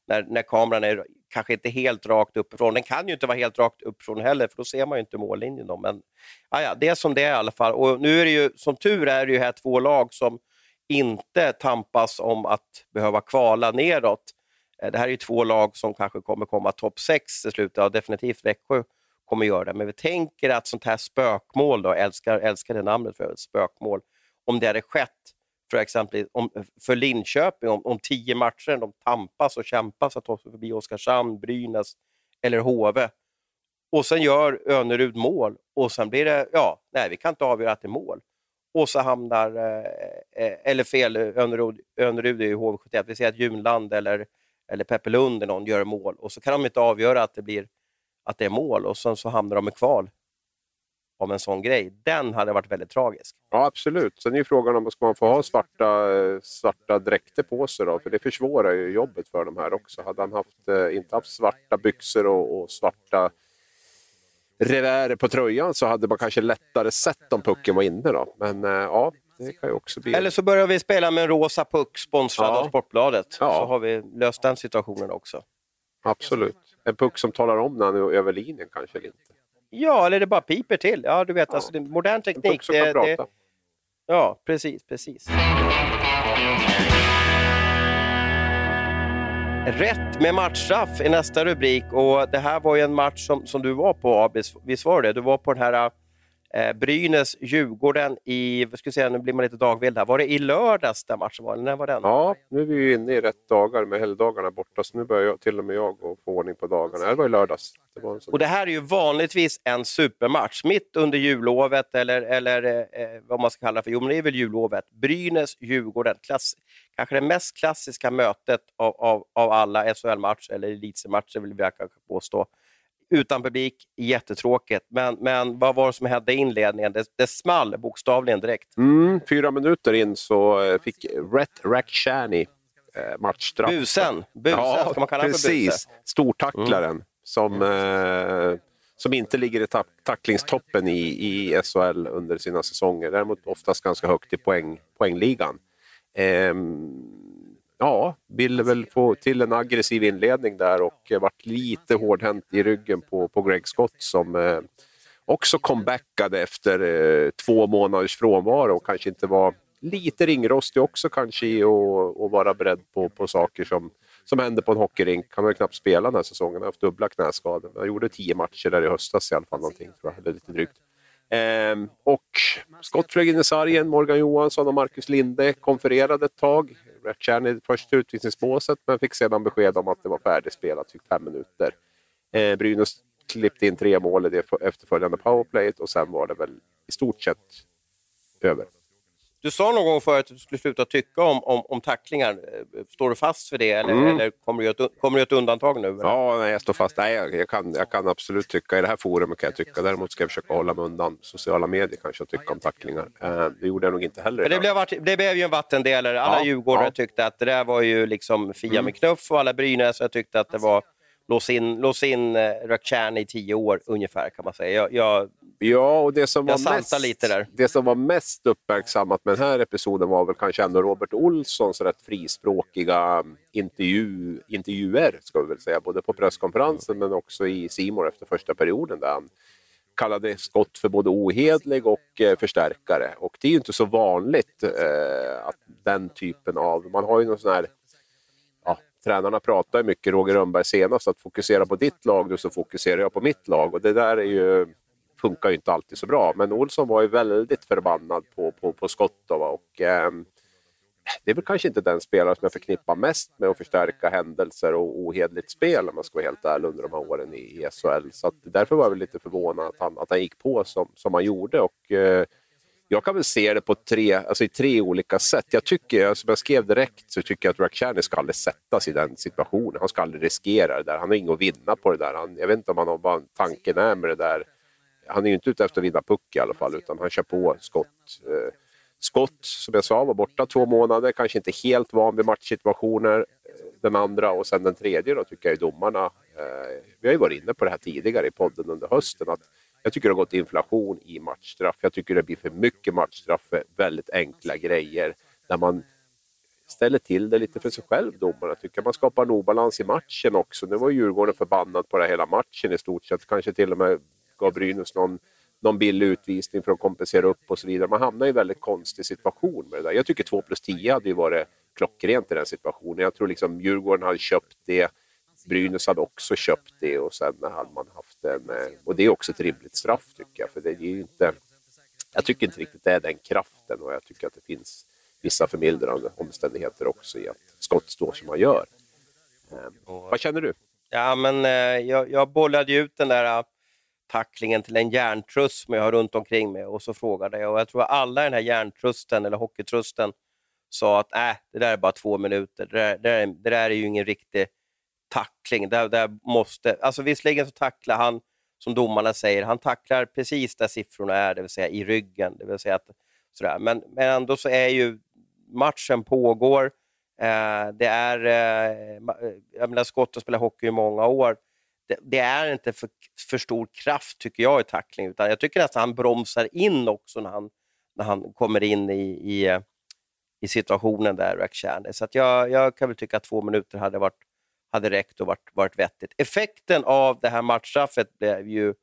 när, när kameran är kanske inte helt rakt uppifrån. Den kan ju inte vara helt rakt uppifrån heller, för då ser man ju inte mållinjen. Då. Men ja, det är som det är i alla fall. Och nu är det ju, som tur är det ju här två lag som inte tampas om att behöva kvala neråt. Eh, det här är ju två lag som kanske kommer komma topp 6 i slutet, ja, definitivt Växjö kommer göra det. Men vi tänker att sånt här spökmål, då, älskar, älskar det namnet för spökmål, om det hade skett för exempel om, för Linköping om, om tio matcher, de tampas och kämpas att ta sig förbi Oskarshamn, Brynäs eller HV. Och sen gör Önerud mål och sen blir det, ja, nej vi kan inte avgöra att det är mål. Och så hamnar, eh, eh eller fel, Önerud, Önerud är ju HV71, vi säger att Junland eller eller Peppe Lund någon gör mål och så kan de inte avgöra att det, blir, att det är mål och sen så hamnar de i kval om en sån grej. Den hade varit väldigt tragisk. Ja, absolut. Sen är ju frågan om ska man få ha svarta, svarta dräkter på sig då? För det försvårar ju jobbet för de här också. Hade han haft, eh, inte haft svarta byxor och, och svarta revärer på tröjan så hade man kanske lättare sett om pucken var inne. Då. Men eh, ja, det kan ju också bli... Eller så börjar vi spela med en rosa puck sponsrad ja. av Sportbladet. Ja. Så har vi löst den situationen också. Absolut. En puck som talar om när han är över linjen kanske inte. Ja, eller det bara piper till. Ja, du vet, ja. Alltså, det modern teknik. En puck som det, kan prata. Det... Ja, precis, precis. Rätt med matchstraff är nästa rubrik och det här var ju en match som, som du var på Abis, visst var det? Du var på den här Eh, Brynäs, Djurgården i, vad ska jag säga, nu blir man lite dagvild här. Var det i lördags den matchen var? Eller när var den? Ja, nu är vi ju inne i rätt dagar med helgdagarna borta, så nu börjar jag, till och med jag få ordning på dagarna. Det var i lördags. Det var och det här är ju vanligtvis en supermatch, mitt under jullovet eller, eller eh, vad man ska kalla för, jo men det är väl jullovet. Brynäs, Djurgården, klass, kanske det mest klassiska mötet av, av, av alla SHL-matcher, eller elitseriematcher vill jag kanske påstå utan publik, jättetråkigt. Men, men vad var det som hände i inledningen? Det, det small bokstavligen direkt. Mm, fyra minuter in så eh, fick Rhett Rakhshani eh, matchstraff. Busen, busen ja, ska man kalla precis. buse? Stortacklaren mm. som, eh, som inte ligger i ta tacklingstoppen i, i SHL under sina säsonger. Däremot oftast ganska högt i poäng, poängligan. Eh, ja, ville väl få till en aggressiv inledning där och varit lite hårdhänt i ryggen på, på Greg Scott som eh, också comebackade efter eh, två månaders frånvaro och kanske inte var lite ringrostig också kanske i att vara beredd på, på saker som, som händer på en hockeyrink. Han har ju knappt spelat den här säsongen, han har haft dubbla knäskador. Han gjorde tio matcher där i höstas i alla fall, någonting, tror jag, eller lite drygt. Ehm, och skott flög in i sargen, Morgan Johansson och Marcus Linde konfererade ett tag. Ratchani först utvisningsbåset men fick sedan besked om att det var färdigspelat, fick fem minuter. Eh, Brynäs klippte in tre mål i det efterföljande powerplayet och sen var det väl i stort sett över. Du sa någon gång förut att du skulle sluta tycka om, om, om tacklingar. Står du fast för det eller, mm. eller kommer, du ett, kommer du ett undantag nu? Eller? Ja, nej, jag står fast. Nej, jag, jag, kan, jag kan absolut tycka, i det här forumet kan jag tycka. Däremot ska jag försöka hålla mig undan sociala medier kanske och tycka om tacklingar. Eh, det gjorde jag nog inte heller. det, blev, det blev ju en vattendelare. Alla ja, djurgårdare ja. tyckte att det där var ju liksom Fia mm. med knuff och alla Brynäs tyckte att det var lås in, lås in eh, Rakhshani i tio år ungefär kan man säga. Jag, jag, ja, och det som, var mest, det som var mest uppmärksammat med den här episoden var väl kanske ändå Robert Olssons rätt frispråkiga intervju, intervjuer, ska vi väl säga, både på presskonferensen men också i Simor efter första perioden där han kallade Skott för både ohedlig och eh, förstärkare. Och det är ju inte så vanligt eh, att den typen av... Man har ju någon sån här tränarna pratar mycket, Roger Rönnberg senast, att fokusera på ditt lag så fokuserar jag på mitt lag. Och det där är ju, funkar ju inte alltid så bra. Men Olsson var ju väldigt förbannad på, på, på skott. Och, eh, det är väl kanske inte den spelare som jag förknippar mest med att förstärka händelser och ohedligt spel om man ska vara helt ärlig under de här åren i, i SHL. Så därför var jag väl lite förvånad att han, att han gick på som, som han gjorde. Och, eh, jag kan väl se det på tre, alltså i tre olika sätt. Jag tycker, som jag skrev direkt, så tycker jag att Rakhshani ska aldrig sättas i den situationen. Han ska aldrig riskera det där. Han har inget att vinna på det där. Han, jag vet inte om han har vad tanken är med det där. Han är ju inte ute efter att vinna puck i alla fall, utan han kör på skott. Eh, skott, som jag sa, var borta två månader, kanske inte helt van vid matchsituationer. Eh, den andra och sen den tredje då tycker jag är domarna. Eh, vi har ju varit inne på det här tidigare i podden under hösten, att jag tycker det har gått inflation i matchstraff. Jag tycker det blir för mycket matchstraff för väldigt enkla grejer där man ställer till det lite för sig själv, domarna. Tycker man skapar en obalans i matchen också. Nu var Djurgården förbannad på det hela matchen i stort sett. Kanske till och med gav Brynäs någon, någon billig utvisning för att kompensera upp och så vidare. Man hamnar i en väldigt konstig situation med det där. Jag tycker 2 plus 10 hade ju varit klockrent i den situationen. Jag tror liksom Djurgården hade köpt det Brynäs hade också köpt det och sen hade man haft en... Och det är också ett rimligt straff tycker jag. För det är ju inte... Jag tycker inte riktigt det är den kraften och jag tycker att det finns vissa förmildrande omständigheter också i att skott står som man gör. Eh, vad känner du? Ja, men eh, jag, jag bollade ut den där tacklingen till en järntruss som jag har runt omkring mig och så frågade jag och jag tror alla i den här järntrusten eller hockeytrusten sa att äh, det där är bara två minuter. Det där, det där, det där är ju ingen riktig tackling. Där, där måste, alltså visserligen så tacklar han, som domarna säger, han tacklar precis där siffrorna är, det vill säga i ryggen. Det vill säga att, sådär. Men, men ändå så är ju matchen pågår. Eh, det är, eh, eh jag menar, Scott har spelat hockey i många år. Det, det, är inte för, för stor kraft, tycker jag, i tackling. Utan jag tycker nästan han bromsar in också när han, när han kommer in i, i, i situationen där, Rakhshani. Så att jag, jag kan väl tycka att två minuter hade varit hade räckt och varit, varit vettigt. Effekten av det här matchstraffet blev ju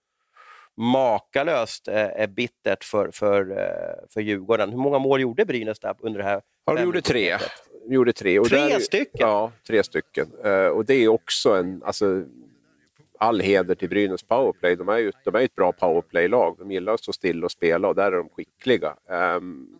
makalöst eh, bittert för, för, eh, för Djurgården. Hur många mål gjorde Brynäs där under det här? Ja, de gjorde tre. De gjorde tre. Och tre där, stycken? Ja, tre stycken. Uh, och det är också en... Alltså, all heder till Brynäs powerplay. De är ju de är ett bra powerplay-lag. De gillar att stå still och spela och där är de skickliga. Um,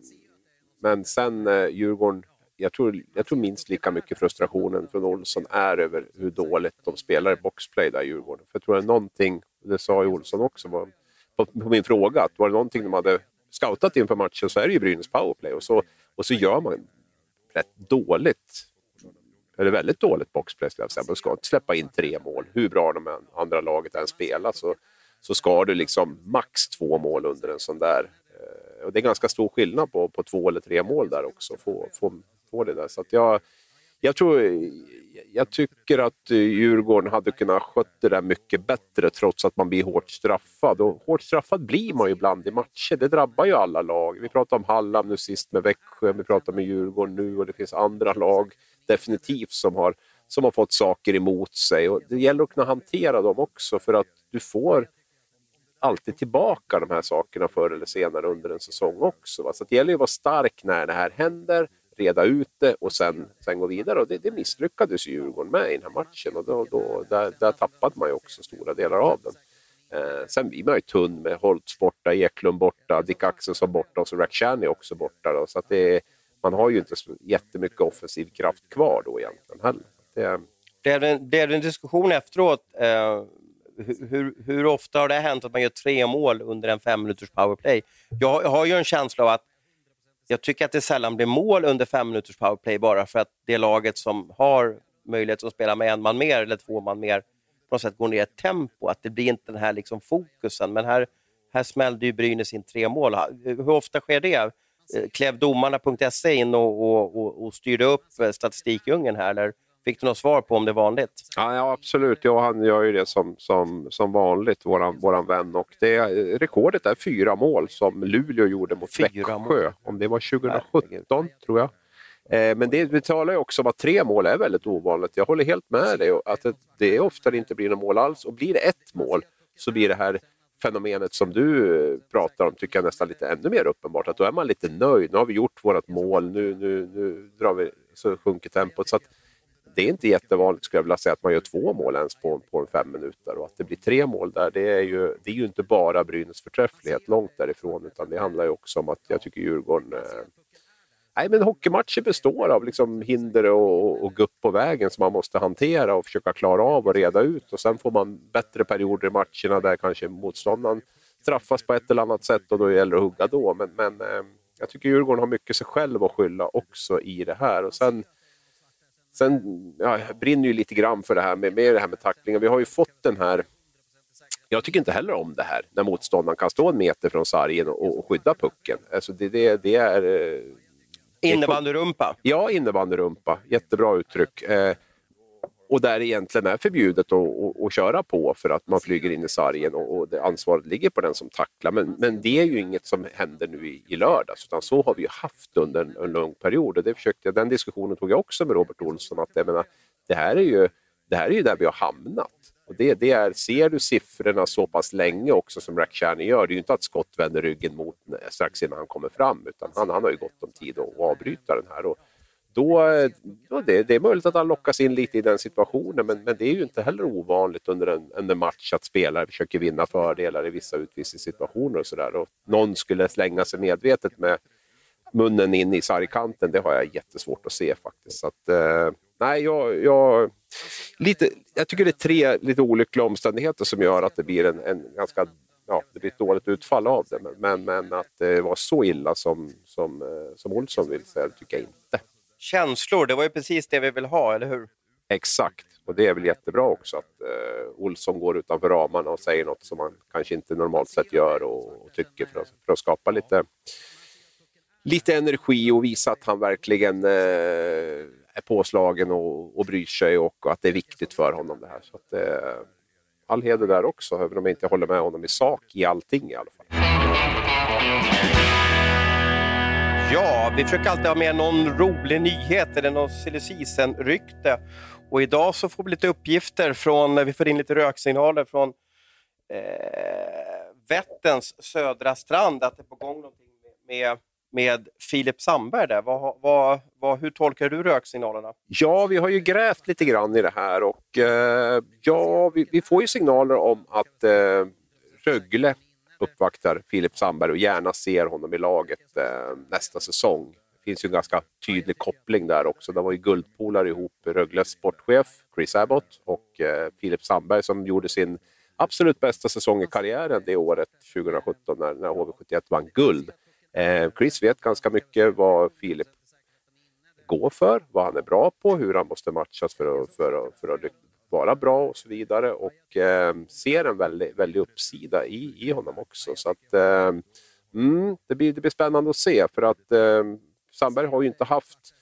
men sen uh, Djurgården jag tror, jag tror minst lika mycket frustrationen från Olsson är över hur dåligt de spelar i boxplay där i Djurgården. För jag tror det är någonting, det sa ju Olsson också var, på, på, min fråga, att var det någonting de hade scoutat inför matchen så är det ju Brynäs powerplay och så, och så gör man rätt dåligt, eller väldigt dåligt boxplay skulle jag säga. Man ska släppa in tre mål. Hur bra de andra laget än spelar så, så ska du liksom max två mål under en sån där eh, och det är ganska stor skillnad på, på två eller tre mål där också. Få, få, på det där. Så jag, jag, tror, jag tycker att Djurgården hade kunnat sköta det där mycket bättre trots att man blir hårt straffad. Och hårt straffad blir man ju ibland i matcher. Det drabbar ju alla lag. Vi pratade om Halland nu sist med Växjö, vi pratar med Djurgården nu och det finns andra lag definitivt som har, som har fått saker emot sig. Och det gäller att kunna hantera dem också för att du får alltid tillbaka de här sakerna förr eller senare under en säsong också. Va? Så det gäller att vara stark när det här händer reda ut det och sen, sen gå vidare. Och det, det misslyckades Djurgården med i den här matchen och då, då, där, där tappade man ju också stora delar av den. Eh, sen blir man ju tunn med Holtz borta, Eklund borta, Dick Axelsson borta och så Rakhshani också borta. Då, så att det, man har ju inte så jättemycket offensiv kraft kvar då egentligen heller. Det, det, en, det en diskussion efteråt. Eh, hur, hur, ofta har det hänt att man gör tre mål under en fem minuters powerplay? Jag, jag har ju en känsla av att jag tycker att det sällan blir mål under fem minuters powerplay bara för att det laget som har möjlighet att spela med en man mer eller två man mer på något sätt går ner i tempo, att det blir inte den här liksom fokusen. Men här, här smällde ju Brynäs in tre mål. Hur ofta sker det? Eh, klev domarna.se in och, och, och, och styrde upp eh, statistikdjungeln här? Eller fick du något svar på om det är vanligt? Ja, ja absolut. Ja, han gör ju det som, som, som vanligt, våran, våran vän. Och det, rekordet är fyra mål som Luleå gjorde mot fyra Växjö. Mål. Om det var 2017, tror jag. Eh, men det, vi talar ju också om att tre mål är väldigt ovanligt. Jag håller helt med dig att det, det ofta inte blir något mål alls. Och blir det ett mål så blir det här fenomenet som du eh, pratar om tycker jag nästan lite ännu mer uppenbart. Att då är man lite nöjd. Nu har vi gjort vårt mål, nu, nu, nu drar vi, så sjunker tempot. Så att det är inte jättevanligt skulle jag vilja säga att man gör två mål ens på, på en fem minuter. Och att det blir tre mål där, det är ju, det är ju inte bara Brynäs förträfflighet långt därifrån. Utan det handlar ju också om att jag tycker Djurgården eh, Nej, men hockeymatcher består av liksom hinder och, och gupp på vägen som man måste hantera och försöka klara av och reda ut. Och Sen får man bättre perioder i matcherna där kanske motståndaren straffas på ett eller annat sätt och då gäller det att hugga då. Men, men eh, jag tycker Djurgården har mycket sig själv att skylla också i det här. Och sen, sen ja, jag brinner ju lite grann för det här med, med det här med tacklingen. Vi har ju fått den här jag tycker inte heller om det här när motståndaren kan stå en meter från sargen och, och skydda pucken. Alltså det, det, det är eh, Innebandyrumpa? Ja, innebandyrumpa. Jättebra uttryck. Eh, och där egentligen är förbjudet att, att, att, köra på för att man flyger in i sargen och, och ansvaret ligger på den som tacklar. Men, men det är ju inget som händer nu i, i lördags, utan så har vi ju haft under en, en lång period. Och det försökte, den diskussionen tog jag också med Robert Olsson, att jag menar, det, här är ju, det här är ju där vi har hamnat. Och det, det är, ser du siffrorna så pass länge också som Rakhshani gör, det är ju inte att Scott vänder ryggen mot strax innan han kommer fram, utan han, han har ju gott om tid att avbryta den här. Och då, då det, det, är möjligt att han lockas in lite i den situationen, men, men det är ju inte heller ovanligt under en, en match att spelare försöker vinna fördelar i vissa utvisningssituationer och sådär. Någon skulle slänga sig medvetet med munnen in i sargkanten, det har jag jättesvårt att se faktiskt. Så att, eh, nej, jag, jag, lite, jag tycker det är tre lite olyckliga omständigheter som gör att det blir en, en ganska ja, det blir ett dåligt utfall av det. Men, men, att det var så illa som, som, eh, som Olsson vill säga, det tycker jag inte. Känslor, det var ju precis det vi vill ha, eller hur? Exakt, och det är väl jättebra också att eh, Olsson går utanför ramarna och säger något som man kanske inte normalt sett gör och, och tycker för att, för att skapa lite, lite energi och visa att han verkligen eh, är påslagen och, och bryr sig och, och, att det är viktigt för honom det här. Så att, eh, all heder där också, även om jag inte håller med honom i sak i allting i alla fall. Ja, vi försöker alltid ha med någon rolig nyhet eller någon silly rykte Och idag så får vi lite uppgifter från, vi får in lite röksignaler från eh, Vätterns södra strand att det är på gång någonting med, med med Filip Sandberg där. Vad, vad, vad, hur tolkar du röksignalerna? Ja, vi har ju grävt lite grann i det här och eh, ja, vi, vi, får ju signaler om att eh, Rögle uppvaktar Filip Sandberg och gärna ser honom i laget eh, nästa säsong. Det finns ju en ganska tydlig koppling där också. De var ju guldpolare ihop, Rögles sportchef Chris Abbott och eh, Filip Sandberg som gjorde sin absolut bästa säsong i karriären det året, 2017, när, när HV71 vann guld. Eh, Chris vet ganska mycket vad Filip går för, vad han är bra på, hur han måste matchas för att, för att, för att vara bra och så vidare och eh, ser en väldig, väldig uppsida i, i honom också. Så att, eh, mm, det, blir, det blir spännande att se för att eh, Sandberg har ju inte haft Eh,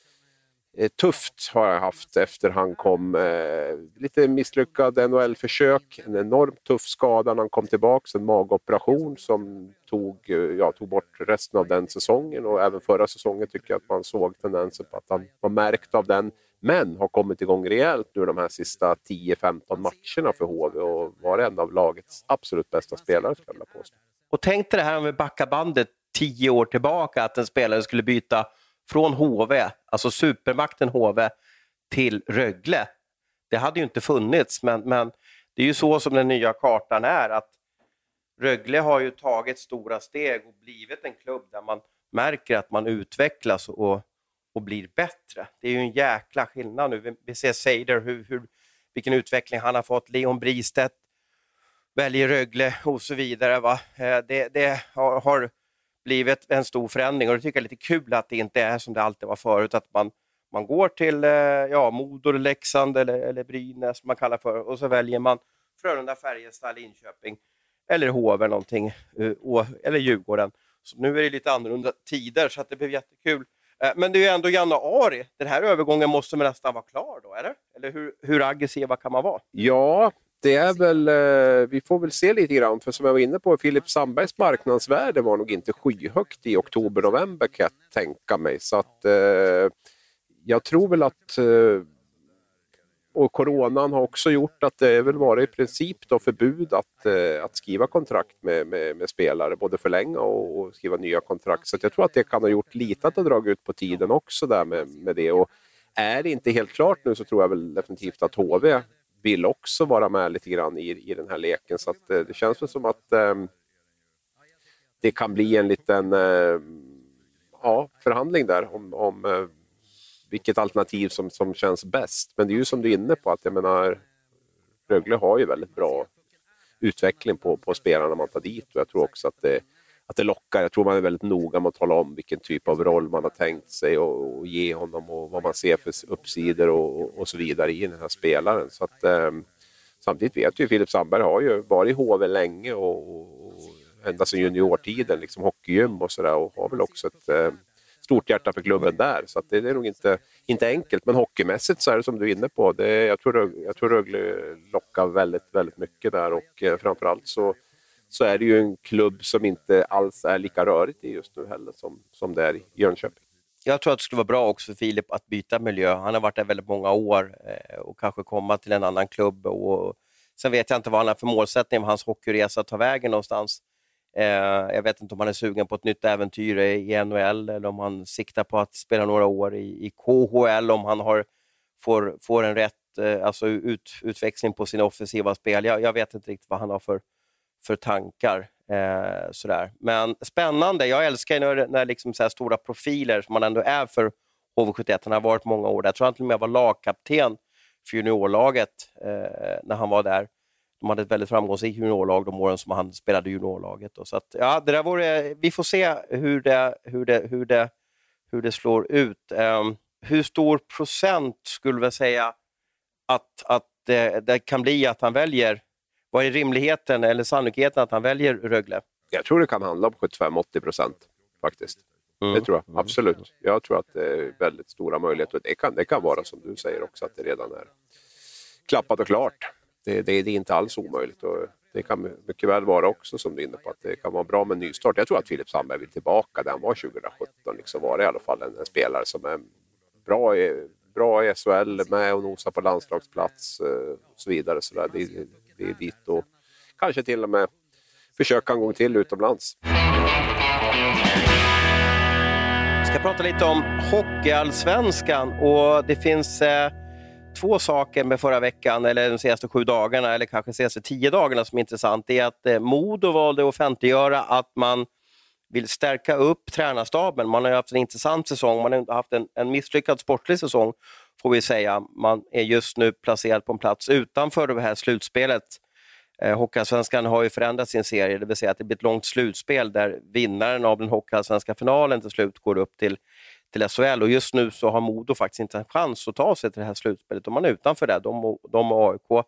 Eh, tufft har jag haft efter han kom. Eh, lite misslyckad NHL-försök, en enormt tuff skada när han kom tillbaka, en magoperation som tog, eh, ja, tog bort resten av den säsongen och även förra säsongen tycker jag att man såg tendenser på att han var märkt av den. Men har kommit igång rejält nu de här sista 10-15 matcherna för HV och var en av lagets absolut bästa spelare skulle jag vilja påstå. Och tänk dig det här om vi backar bandet tio år tillbaka, att en spelare skulle byta från HV, alltså supermakten HV, till Rögle. Det hade ju inte funnits, men, men det är ju så som den nya kartan är, att Rögle har ju tagit stora steg och blivit en klubb där man märker att man utvecklas och, och blir bättre. Det är ju en jäkla skillnad nu. Vi, vi ser Seider, hur, hur, vilken utveckling han har fått. Leon Bristedt väljer Rögle och så vidare. Va? Eh, det, det har, har, blivit en stor förändring och det tycker jag är lite kul att det inte är som det alltid var förut, att man, man går till eh, ja, Modo, Leksand eller, eller Brynäs, man kallar för, och så väljer man Frölunda, Färjestad, Linköping eller HV någonting, eh, eller Djurgården. Så nu är det lite annorlunda tider så att det blir jättekul. Eh, men det är ju ändå januari. Den här övergången måste nästan vara klar då, eller? Eller hur, hur aggressiva kan man vara? Ja, det är väl, eh, vi får väl se lite grann, för som jag var inne på, Filip Sandbergs marknadsvärde var nog inte skyhögt i oktober-november kan jag tänka mig. Så att eh, jag tror väl att eh, och coronan har också gjort att det väl varit i princip då förbud att, eh, att skriva kontrakt med, med, med, spelare, både förlänga och, och, skriva nya kontrakt. Så jag tror att det kan ha gjort lite att det dragit ut på tiden också där med, med det. Och är det inte helt klart nu så tror jag väl definitivt att HV vill också vara med lite grann i, i den här leken. Så att, eh, det känns väl som att eh, det kan bli en liten eh, ja, förhandling där om, om eh, vilket alternativ som, som känns bäst. Men det är ju som du är inne på, att jag menar, Rögle har ju väldigt bra utveckling på, på spelarna man tar dit och jag tror också att det, att det lockar. Jag tror man är väldigt noga med att tala om vilken typ av roll man har tänkt sig och, och ge honom och vad man ser för uppsidor och, och så vidare i den här spelaren. Så att, eh, samtidigt vet ju Filip Sandberg har ju varit i HV länge och, och ända sedan juniortiden, liksom hockeygym och sådär och har väl också ett eh, stort hjärta för klubben där. Så det, det, är nog inte, inte enkelt, men hockeymässigt så är det som du är inne på. Det, jag, tror, jag tror Rögle lockar väldigt, väldigt mycket där och eh, framförallt så så är det ju en klubb som inte alls är lika rörigt i just nu heller som, som det är i Jönköping. Jag tror att det skulle vara bra också för Filip att byta miljö. Han har varit där väldigt många år eh, och kanske komma till en annan klubb. Och, sen vet jag inte vad han har för målsättning, vad hans hockeyresa tar vägen någonstans. Eh, jag vet inte om han är sugen på ett nytt äventyr i NHL eller om han siktar på att spela några år i, i KHL, om han har, får, får en rätt eh, alltså ut, utväxling på sina offensiva spel. Jag, jag vet inte riktigt vad han har för för tankar. Eh, sådär. Men spännande. Jag älskar när, när liksom så stora profiler, som man ändå är för HV71, han har varit många år där. Jag tror han till och med var lagkapten för juniorlaget eh, när han var där. De hade ett väldigt framgångsrikt juniorlag de åren som han spelade juniorlaget. Då. Så att, ja, det där vore, vi får se hur det, hur det, hur det, hur det slår ut. Eh, hur stor procent skulle vi säga att, att det, det, kan bli att han väljer vad är rimligheten eller sannolikheten att han väljer Rögle? Jag tror det kan handla om 75-80 procent faktiskt. Mm. Det tror jag absolut. Jag tror att det är väldigt stora möjligheter. Det kan, det kan vara som du säger också, att det redan är klappat och klart. Det, det, det är inte alls omöjligt. Och det kan mycket väl vara också, som du är inne på, att det kan vara bra med nystart. Jag tror att Filip Sandberg vill tillbaka där han var 2017. Liksom var det i alla fall en, en spelare som är bra bra i SHL, med och nosar på landslagsplats eh, och så vidare. Så där. Det, vi är dit och kanske till och med försöka en gång till utomlands. Vi ska prata lite om Hockeyallsvenskan och det finns eh, två saker med förra veckan, eller de senaste sju dagarna, eller kanske de senaste tio dagarna som är intressant. Det är att eh, Modo valde att offentliggöra att man vill stärka upp tränarstaben. Man har ju haft en intressant säsong, man har haft en, en misslyckad sportlig säsong får vi säga. Man är just nu placerad på en plats utanför det här slutspelet. Eh, Hockeyallsvenskan har ju förändrat sin serie, det vill säga att det blir ett långt slutspel där vinnaren av den Hockeyallsvenska finalen till slut går upp till, till SHL. Och just nu så har Modo faktiskt inte en chans att ta sig till det här slutspelet. De är utanför det, de, de och AIK.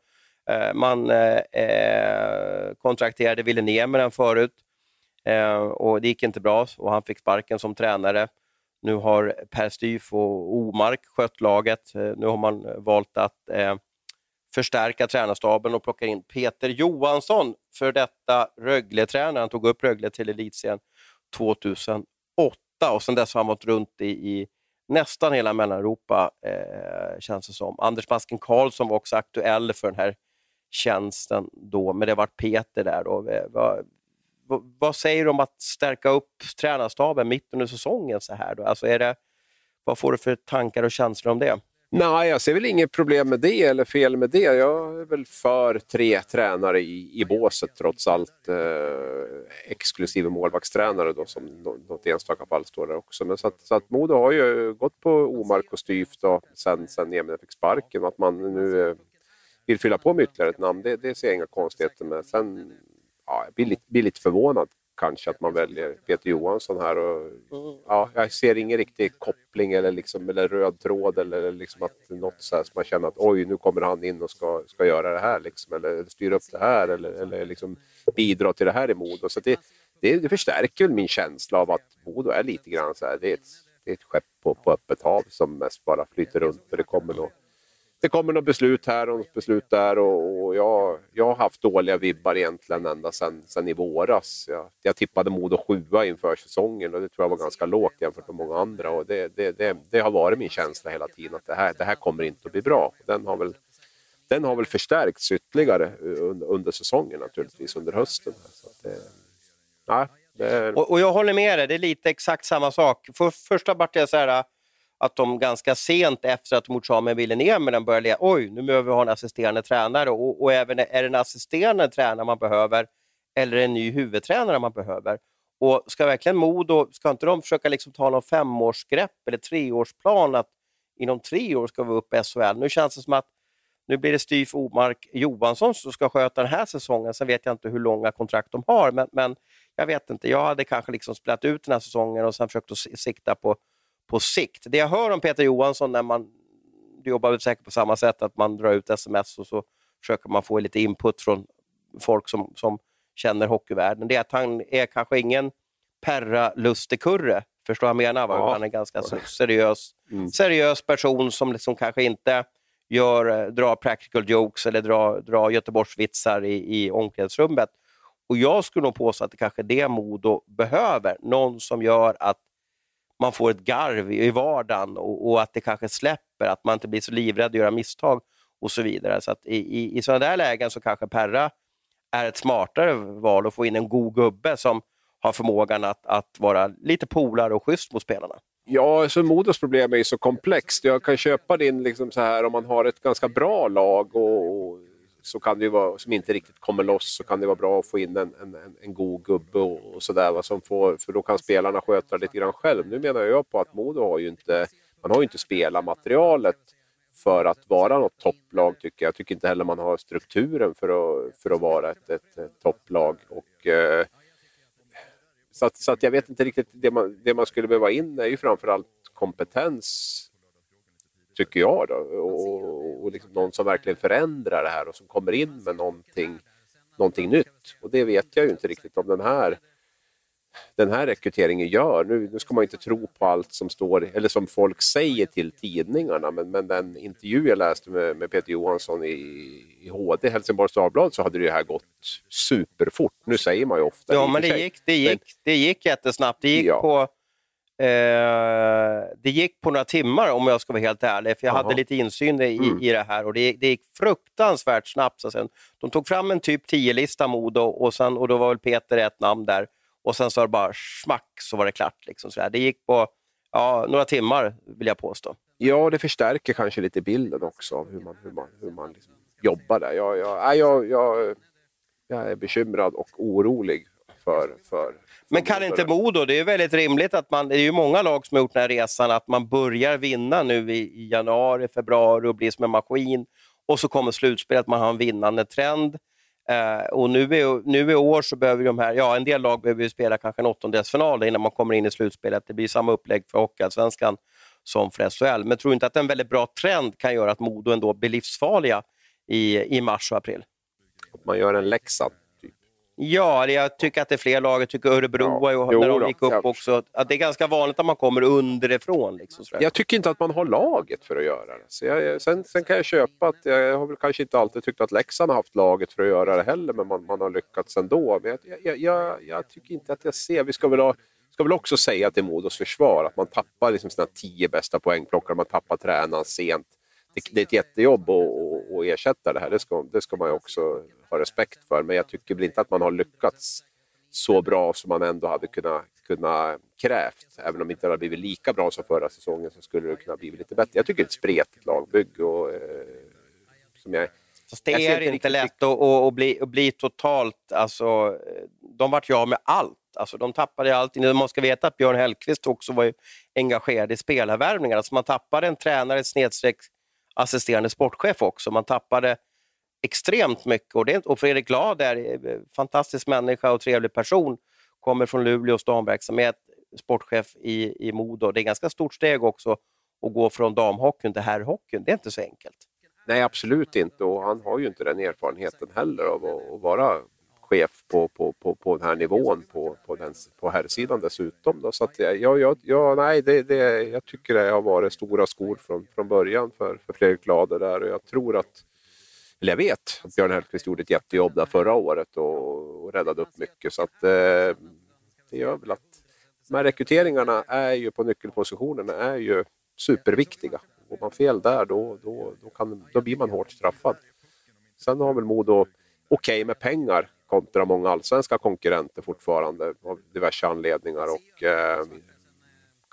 Eh, man eh, eh kontrakterade Ville Nieminen förut eh, och det gick inte bra och han fick sparken som tränare. Nu har Per Styf och Omark skött laget. Eh, nu har man eh, valt att eh, förstärka tränarstaben och plocka in Peter Johansson, för detta Rögle-tränare. Han tog upp Rögle till elitserien 2008 och sedan dess har han varit runt i, i nästan hela Mellaneuropa, eh, känns det som. Anders Basken Karlsson var också aktuell för den här tjänsten då, men det var Peter där. Då. Eh, vad säger du om att stärka upp tränarstaben mitt under säsongen? så här då? Alltså är det, vad får du för tankar och känslor om det? Nej, jag ser väl inget problem med det eller fel med det. Jag är väl för tre tränare i, i båset trots allt. Eh, exklusive målvaktstränare då, som något enstaka fall står där också. Men så att, så att Modo har ju gått på Omark och Styf då, sen, sen Emil fick sparken. Att man nu eh, vill fylla på med ytterligare ett namn, det, det ser jag inga konstigheter med. Sen, ja, jag blir lite, blir lite förvånad kanske att man väljer Peter Johansson här. Och, ja, jag ser ingen riktig koppling eller, liksom, eller röd tråd eller liksom att något så här som man känner att oj, nu kommer han in och ska, ska göra det här liksom, eller styra upp det här eller, eller liksom bidra till det här i Modo. Så det, det, det förstärker väl min känsla av att Modo är lite grann så här, det är ett, det är ett skepp på, på öppet hav som mest bara flyter runt för det kommer nog det kommer något beslut här och något beslut där och, och jag, jag har haft dåliga vibbar egentligen ända sedan i våras. Jag, jag tippade Modo sjua inför säsongen och det tror jag var ganska lågt jämfört med många andra och det, det, det, det, har varit min känsla hela tiden att det här, det här kommer inte att bli bra. Den har väl, den har väl förstärkts ytterligare under, under säsongen naturligtvis, under hösten. Så det, nej, är... och, och, jag håller med dig, det är lite exakt samma sak. För, första vart jag så här att de ganska sent efter att Mouchamen ville ner med den började leda, oj, nu behöver vi ha en assisterande tränare och, och även är det en assisterande tränare man behöver eller en ny huvudtränare man behöver. Och ska verkligen Modo, ska inte de försöka liksom ta någon femårsgrepp eller treårsplan att inom tre år ska vi upp i SHL? Nu känns det som att nu blir det Styf Omark Johansson som ska sköta den här säsongen. Sen vet jag inte hur långa kontrakt de har, men, men jag vet inte. Jag hade kanske liksom spelat ut den här säsongen och sen försökt att sikta på på sikt. Det jag hör om Peter Johansson när man du jobbar väl säkert på samma sätt, att man drar ut sms och så försöker man få lite input från folk som, som känner hockeyvärlden. Det är att han är kanske ingen Perra Lustekurre, förstår jag menar? Va? Ja. Han är en ganska seriös, mm. seriös person som liksom kanske inte gör, eh, drar practical jokes eller drar, drar Göteborgsvitsar i, i omklädningsrummet. Och jag skulle nog påstå att det kanske är det Modo behöver. Någon som gör att man får ett garv i vardagen och, och, att det kanske släpper, att man inte blir så livrädd att göra misstag och så vidare. Så att i, i, i sådana där lägen så kanske Perra är ett smartare val att få in en god gubbe som har förmågan att, att vara lite polare och schysst mot spelarna. Ja, alltså så Modos problem är ju så komplext. Jag kan köpa din liksom så här om man har ett ganska bra lag och, och så kan det vara, som inte riktigt kommer loss så kan det vara bra att få in en, en, en god gubbe och, och sådär. För då kan spelarna sköta det lite grann själv. Nu menar jag på att Modo har ju inte, man har ju inte spelarmaterialet för att vara något topplag tycker jag. Jag tycker inte heller man har strukturen för att, för att vara ett, ett, ett topplag. Och, eh, så, att, så att jag vet inte riktigt, det man, det man skulle behöva in är ju framförallt kompetens tycker jag. Då. Och, och liksom någon som verkligen förändrar det här och som kommer in med någonting, någonting nytt. Och det vet jag ju inte riktigt om den här den här rekryteringen gör. Nu, nu ska man inte tro på allt som står eller som folk säger till tidningarna men, men den intervju jag läste med, med Peter Johansson i, i HD, Helsingborgs Dagblad, så hade det här gått superfort. Nu säger man ju ofta Ja, men det gick, det, gick, men, det gick jättesnabbt. Det gick ja. på Eh, det gick på några timmar om jag ska vara helt ärlig, för jag Aha. hade lite insyn i, mm. i det här och det, det gick fruktansvärt snabbt. Så sen, de tog fram en typ 10-lista Modo och, sen, och då var väl Peter ett namn där och sen så var det bara smack så var det klart. Liksom, så Det gick på ja, några timmar vill jag påstå. Ja, det förstärker kanske lite bilden också av hur man, hur man, hur man liksom jobbar där. Jag, jag, jag, jag, jag är bekymrad och orolig för, för men kan inte Modo, det är väldigt rimligt att man, det är ju många lag som har gjort den här resan, att man börjar vinna nu i, i januari, februari och blir som en maskin och så kommer slutspelet, man har en vinnande trend. Uh, och nu i, nu i år så behöver de här, ja en del lag behöver ju spela kanske en åttondelsfinal innan man kommer in i slutspelet. Det blir samma upplägg för Hockeyallsvenskan som för SHL. Men tror inte att en väldigt bra trend kan göra att Modo ändå blir livsfarliga i, i mars och april? Att man gör en Leksand Ja, jag tycker att det är fler lag. Jag tycker Örebro, ja. när de gick upp också, att det är ganska vanligt att man kommer underifrån. Liksom, jag tycker inte att man har laget för att göra det. Så jag, sen, sen kan jag köpa att jag har väl kanske inte alltid tyckt att Leksand har haft laget för att göra det heller, men man, man har lyckats ändå. Men jag, jag, jag, jag tycker inte att jag ser... Vi ska väl, ha, ska väl också säga till Modos försvar att man tappar liksom sina tio bästa poängplockare, man tappar tränaren sent. Det, det är ett jättejobb att, att ersätta det här, det ska, det ska man ju också ha respekt för. Men jag tycker väl inte att man har lyckats så bra som man ändå hade kunnat, kunnat krävt. Även om det inte hade blivit lika bra som förra säsongen så skulle det kunna bli lite bättre. Jag tycker det är ett spretigt lagbygge. Och, eh, som jag, Fast det är inte, inte lätt att, att, bli, att bli totalt... Alltså, de vart ju av med allt. Alltså, de tappade allting. Man ska veta att Björn Hellkvist också var engagerad i spelarvärvningar. Alltså, man tappade en tränare snedstreck assisterande sportchef också. Man tappade extremt mycket. Och, det, och Fredrik Glad är en fantastisk människa och trevlig person. Kommer från Luleås damverksamhet, sportchef i, i Modo. Det är ett ganska stort steg också att gå från damhockeyn till herrhockeyn. Det är inte så enkelt. Nej, absolut inte. Och han har ju inte den erfarenheten heller av att vara chef på, på, på, på den här nivån på, på, den, på herrsidan dessutom. Då. Så att jag, jag, jag, nej, det, det, jag tycker det har varit stora skor från, från början för, för Fredrik Lader där och jag tror att eller jag vet att Björn Hellkvist gjorde ett jättejobb där förra året och, och räddade upp mycket. Så att, eh, det gör väl att de här rekryteringarna är ju på nyckelpositionerna är ju superviktiga. Går man fel där då, då, då, kan, då blir man hårt straffad. Sen har väl Modo okej okay med pengar kontra många allsvenska konkurrenter fortfarande av diverse anledningar och eh,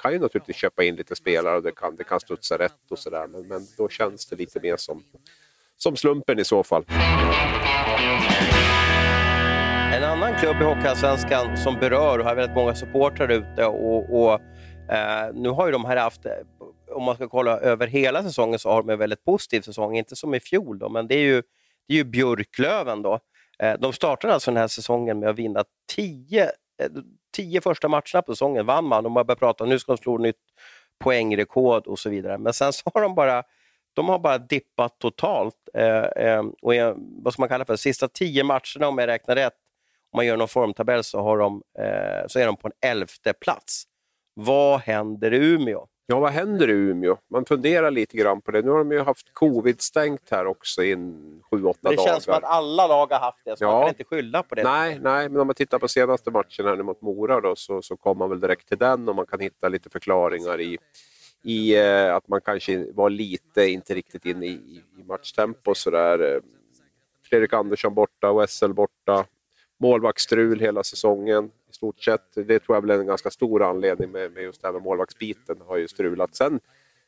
kan ju naturligtvis köpa in lite spelare och det kan, det kan studsa rätt och sådär men, men då känns det lite mer som, som slumpen i så fall. En annan klubb i Hockeyallsvenskan som berör och har väldigt många supportrar ute och, och eh, nu har ju de här haft, om man ska kolla över hela säsongen så har de en väldigt positiv säsong, inte som i fjol då, men det är ju, det är ju Björklöven då. Eh, de startade alltså den här säsongen med att vinna tio, eh, tio första matcherna på säsongen, vann man. De har börjat prata om nu ska de slå nytt poängrekord och så vidare. Men sen så har de bara de har bara dippat totalt. Eh, eh, och är, vad ska man kalla för, sista tio matcherna om jag räknar rätt, om man gör någon formtabell så, har de, eh, så är de på en elfte plats. Vad händer i Umeå? Ja, vad händer i Umeå? Man funderar lite grann på det. Nu har de ju haft covid-stängt här också i sju, åtta dagar. Det känns som att alla lag har haft det, så ja. man kan inte skylla på det. Nej, nej, men om man tittar på senaste matchen här nu mot Mora då, så, så kommer man väl direkt till den och man kan hitta lite förklaringar i, i eh, att man kanske var lite, inte riktigt inne i, i matchtempo sådär. Fredrik Andersson borta, SL borta, målvaktsstrul hela säsongen stort sett. Det tror jag är en ganska stor anledning med, med just det här med målvaktsbiten har ju strulat. Sen,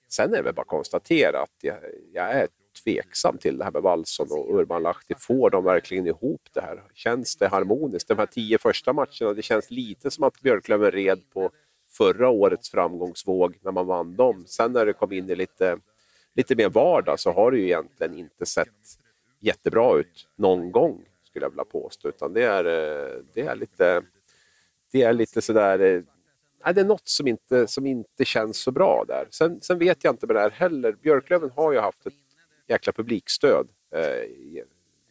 sen är det väl bara att konstatera att jag, jag är tveksam till det här med Wallson och Urban Lahti. Får de verkligen ihop det här? Känns det harmoniskt? De här tio första matcherna, det känns lite som att Björklöven red på förra årets framgångsvåg när man vann dem. Sen när det kom in i lite, lite mer vardag så har det ju egentligen inte sett jättebra ut någon gång skulle jag vilja påstå. Utan det är, eh, det är lite, det är lite sådär... Eh, nej, det är något som inte, som inte känns så bra där. Sen, sen vet jag inte med det här heller. Björklöven har ju haft ett jäkla publikstöd. Eh,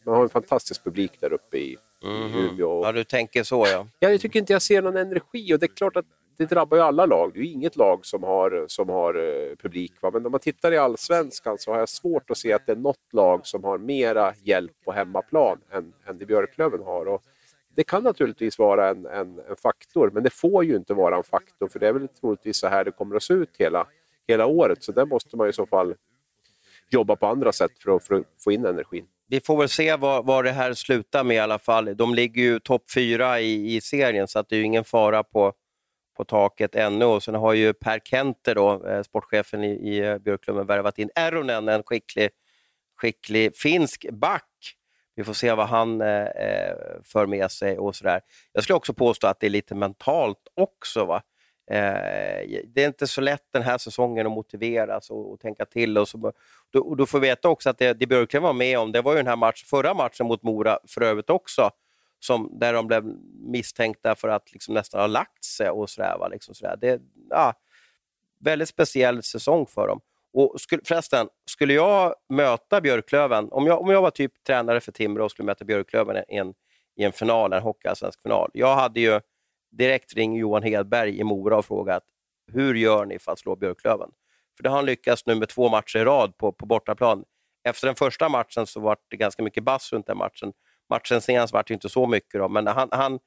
man har en fantastisk publik där uppe i, mm -hmm. Umeå. Ja, du tänker så ja. ja. Jag tycker inte jag ser någon energi och det är klart att det drabbar ju alla lag. Det är ju inget lag som har, som har uh, publik. Va? Men om man tittar i allsvenskan så har jag svårt att se att det är något lag som har mera hjälp på hemmaplan än, än det Björklöven har. Och det kan naturligtvis vara en, en, en, faktor, men det får ju inte vara en faktor för det är väl troligtvis så här det kommer att se ut hela, hela året. Så där måste man i så fall jobba på andra sätt för att, för att få in energin. Vi får väl se vad, vad det här slutar med i alla fall. De ligger ju topp fyra i, i serien så att det är ju ingen fara på på taket ännu. Och sen har ju Per Kenter, då, eh, sportchefen i, i eh, Björklöven, värvat in Eronen, en skicklig, skicklig finsk back. Vi får se vad han eh, eh, för med sig och sådär. Jag skulle också påstå att det är lite mentalt också. Va? Eh, det är inte så lätt den här säsongen att motiveras och, och tänka till. Och, så, då, och då får vi veta också att det, det Björklund var med om, det var ju den här match, förra matchen mot Mora för övrigt också, som, där de blev misstänkta för att liksom nästan ha lagt sig och sådär. Liksom sådär. Det, ja, väldigt speciell säsong för dem. Och skulle, förresten, skulle jag möta Björklöven, om jag, om jag var typ tränare för Timrå och skulle möta Björklöven i en, i en final, en hockeyallsvensk final. Jag hade ju direkt ringt Johan Hedberg i Mora och frågat hur gör ni för att slå Björklöven? För det har han lyckats nu med två matcher i rad på, på bortaplan. Efter den första matchen så var det ganska mycket bass runt den matchen matchen senast var det inte så mycket, då, men han, han,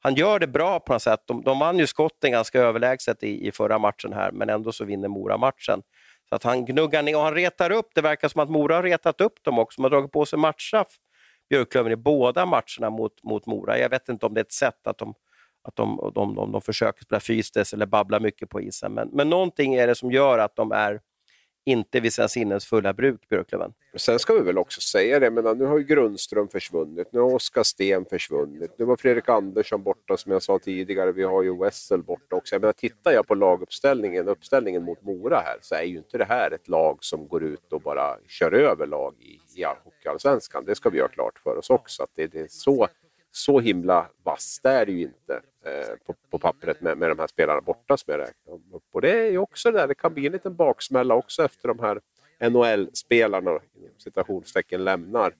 han gör det bra på något sätt. De, de vann ju skotten ganska överlägset i, i förra matchen här, men ändå så vinner Mora matchen. Så att han gnuggar ner och han retar upp. Det verkar som att Mora har retat upp dem också. De har dragit på sig matchstraff, Björklöven, i båda matcherna mot, mot Mora. Jag vet inte om det är ett sätt att de, att de, de, de, de försöker spela fysiskt eller babbla mycket på isen, men, men någonting är det som gör att de är inte vid sina sinnens fulla bruk, Björklöven. Sen ska vi väl också säga det, men nu har ju Grundström försvunnit, nu har Oskar Sten försvunnit, nu var Fredrik Andersson borta som jag sa tidigare, vi har ju Wessel borta också. Jag menar, tittar jag på laguppställningen, uppställningen mot Mora här, så är ju inte det här ett lag som går ut och bara kör över lag i, i Hockeyallsvenskan. Det ska vi ha klart för oss också, att det, det är så, så himla vasst är det ju inte eh, på, på pappret med, med de här spelarna borta som jag räknar upp. Och det är ju också det där, det kan bli en liten baksmälla också efter de här NHL-spelarna citationstecken lämnar.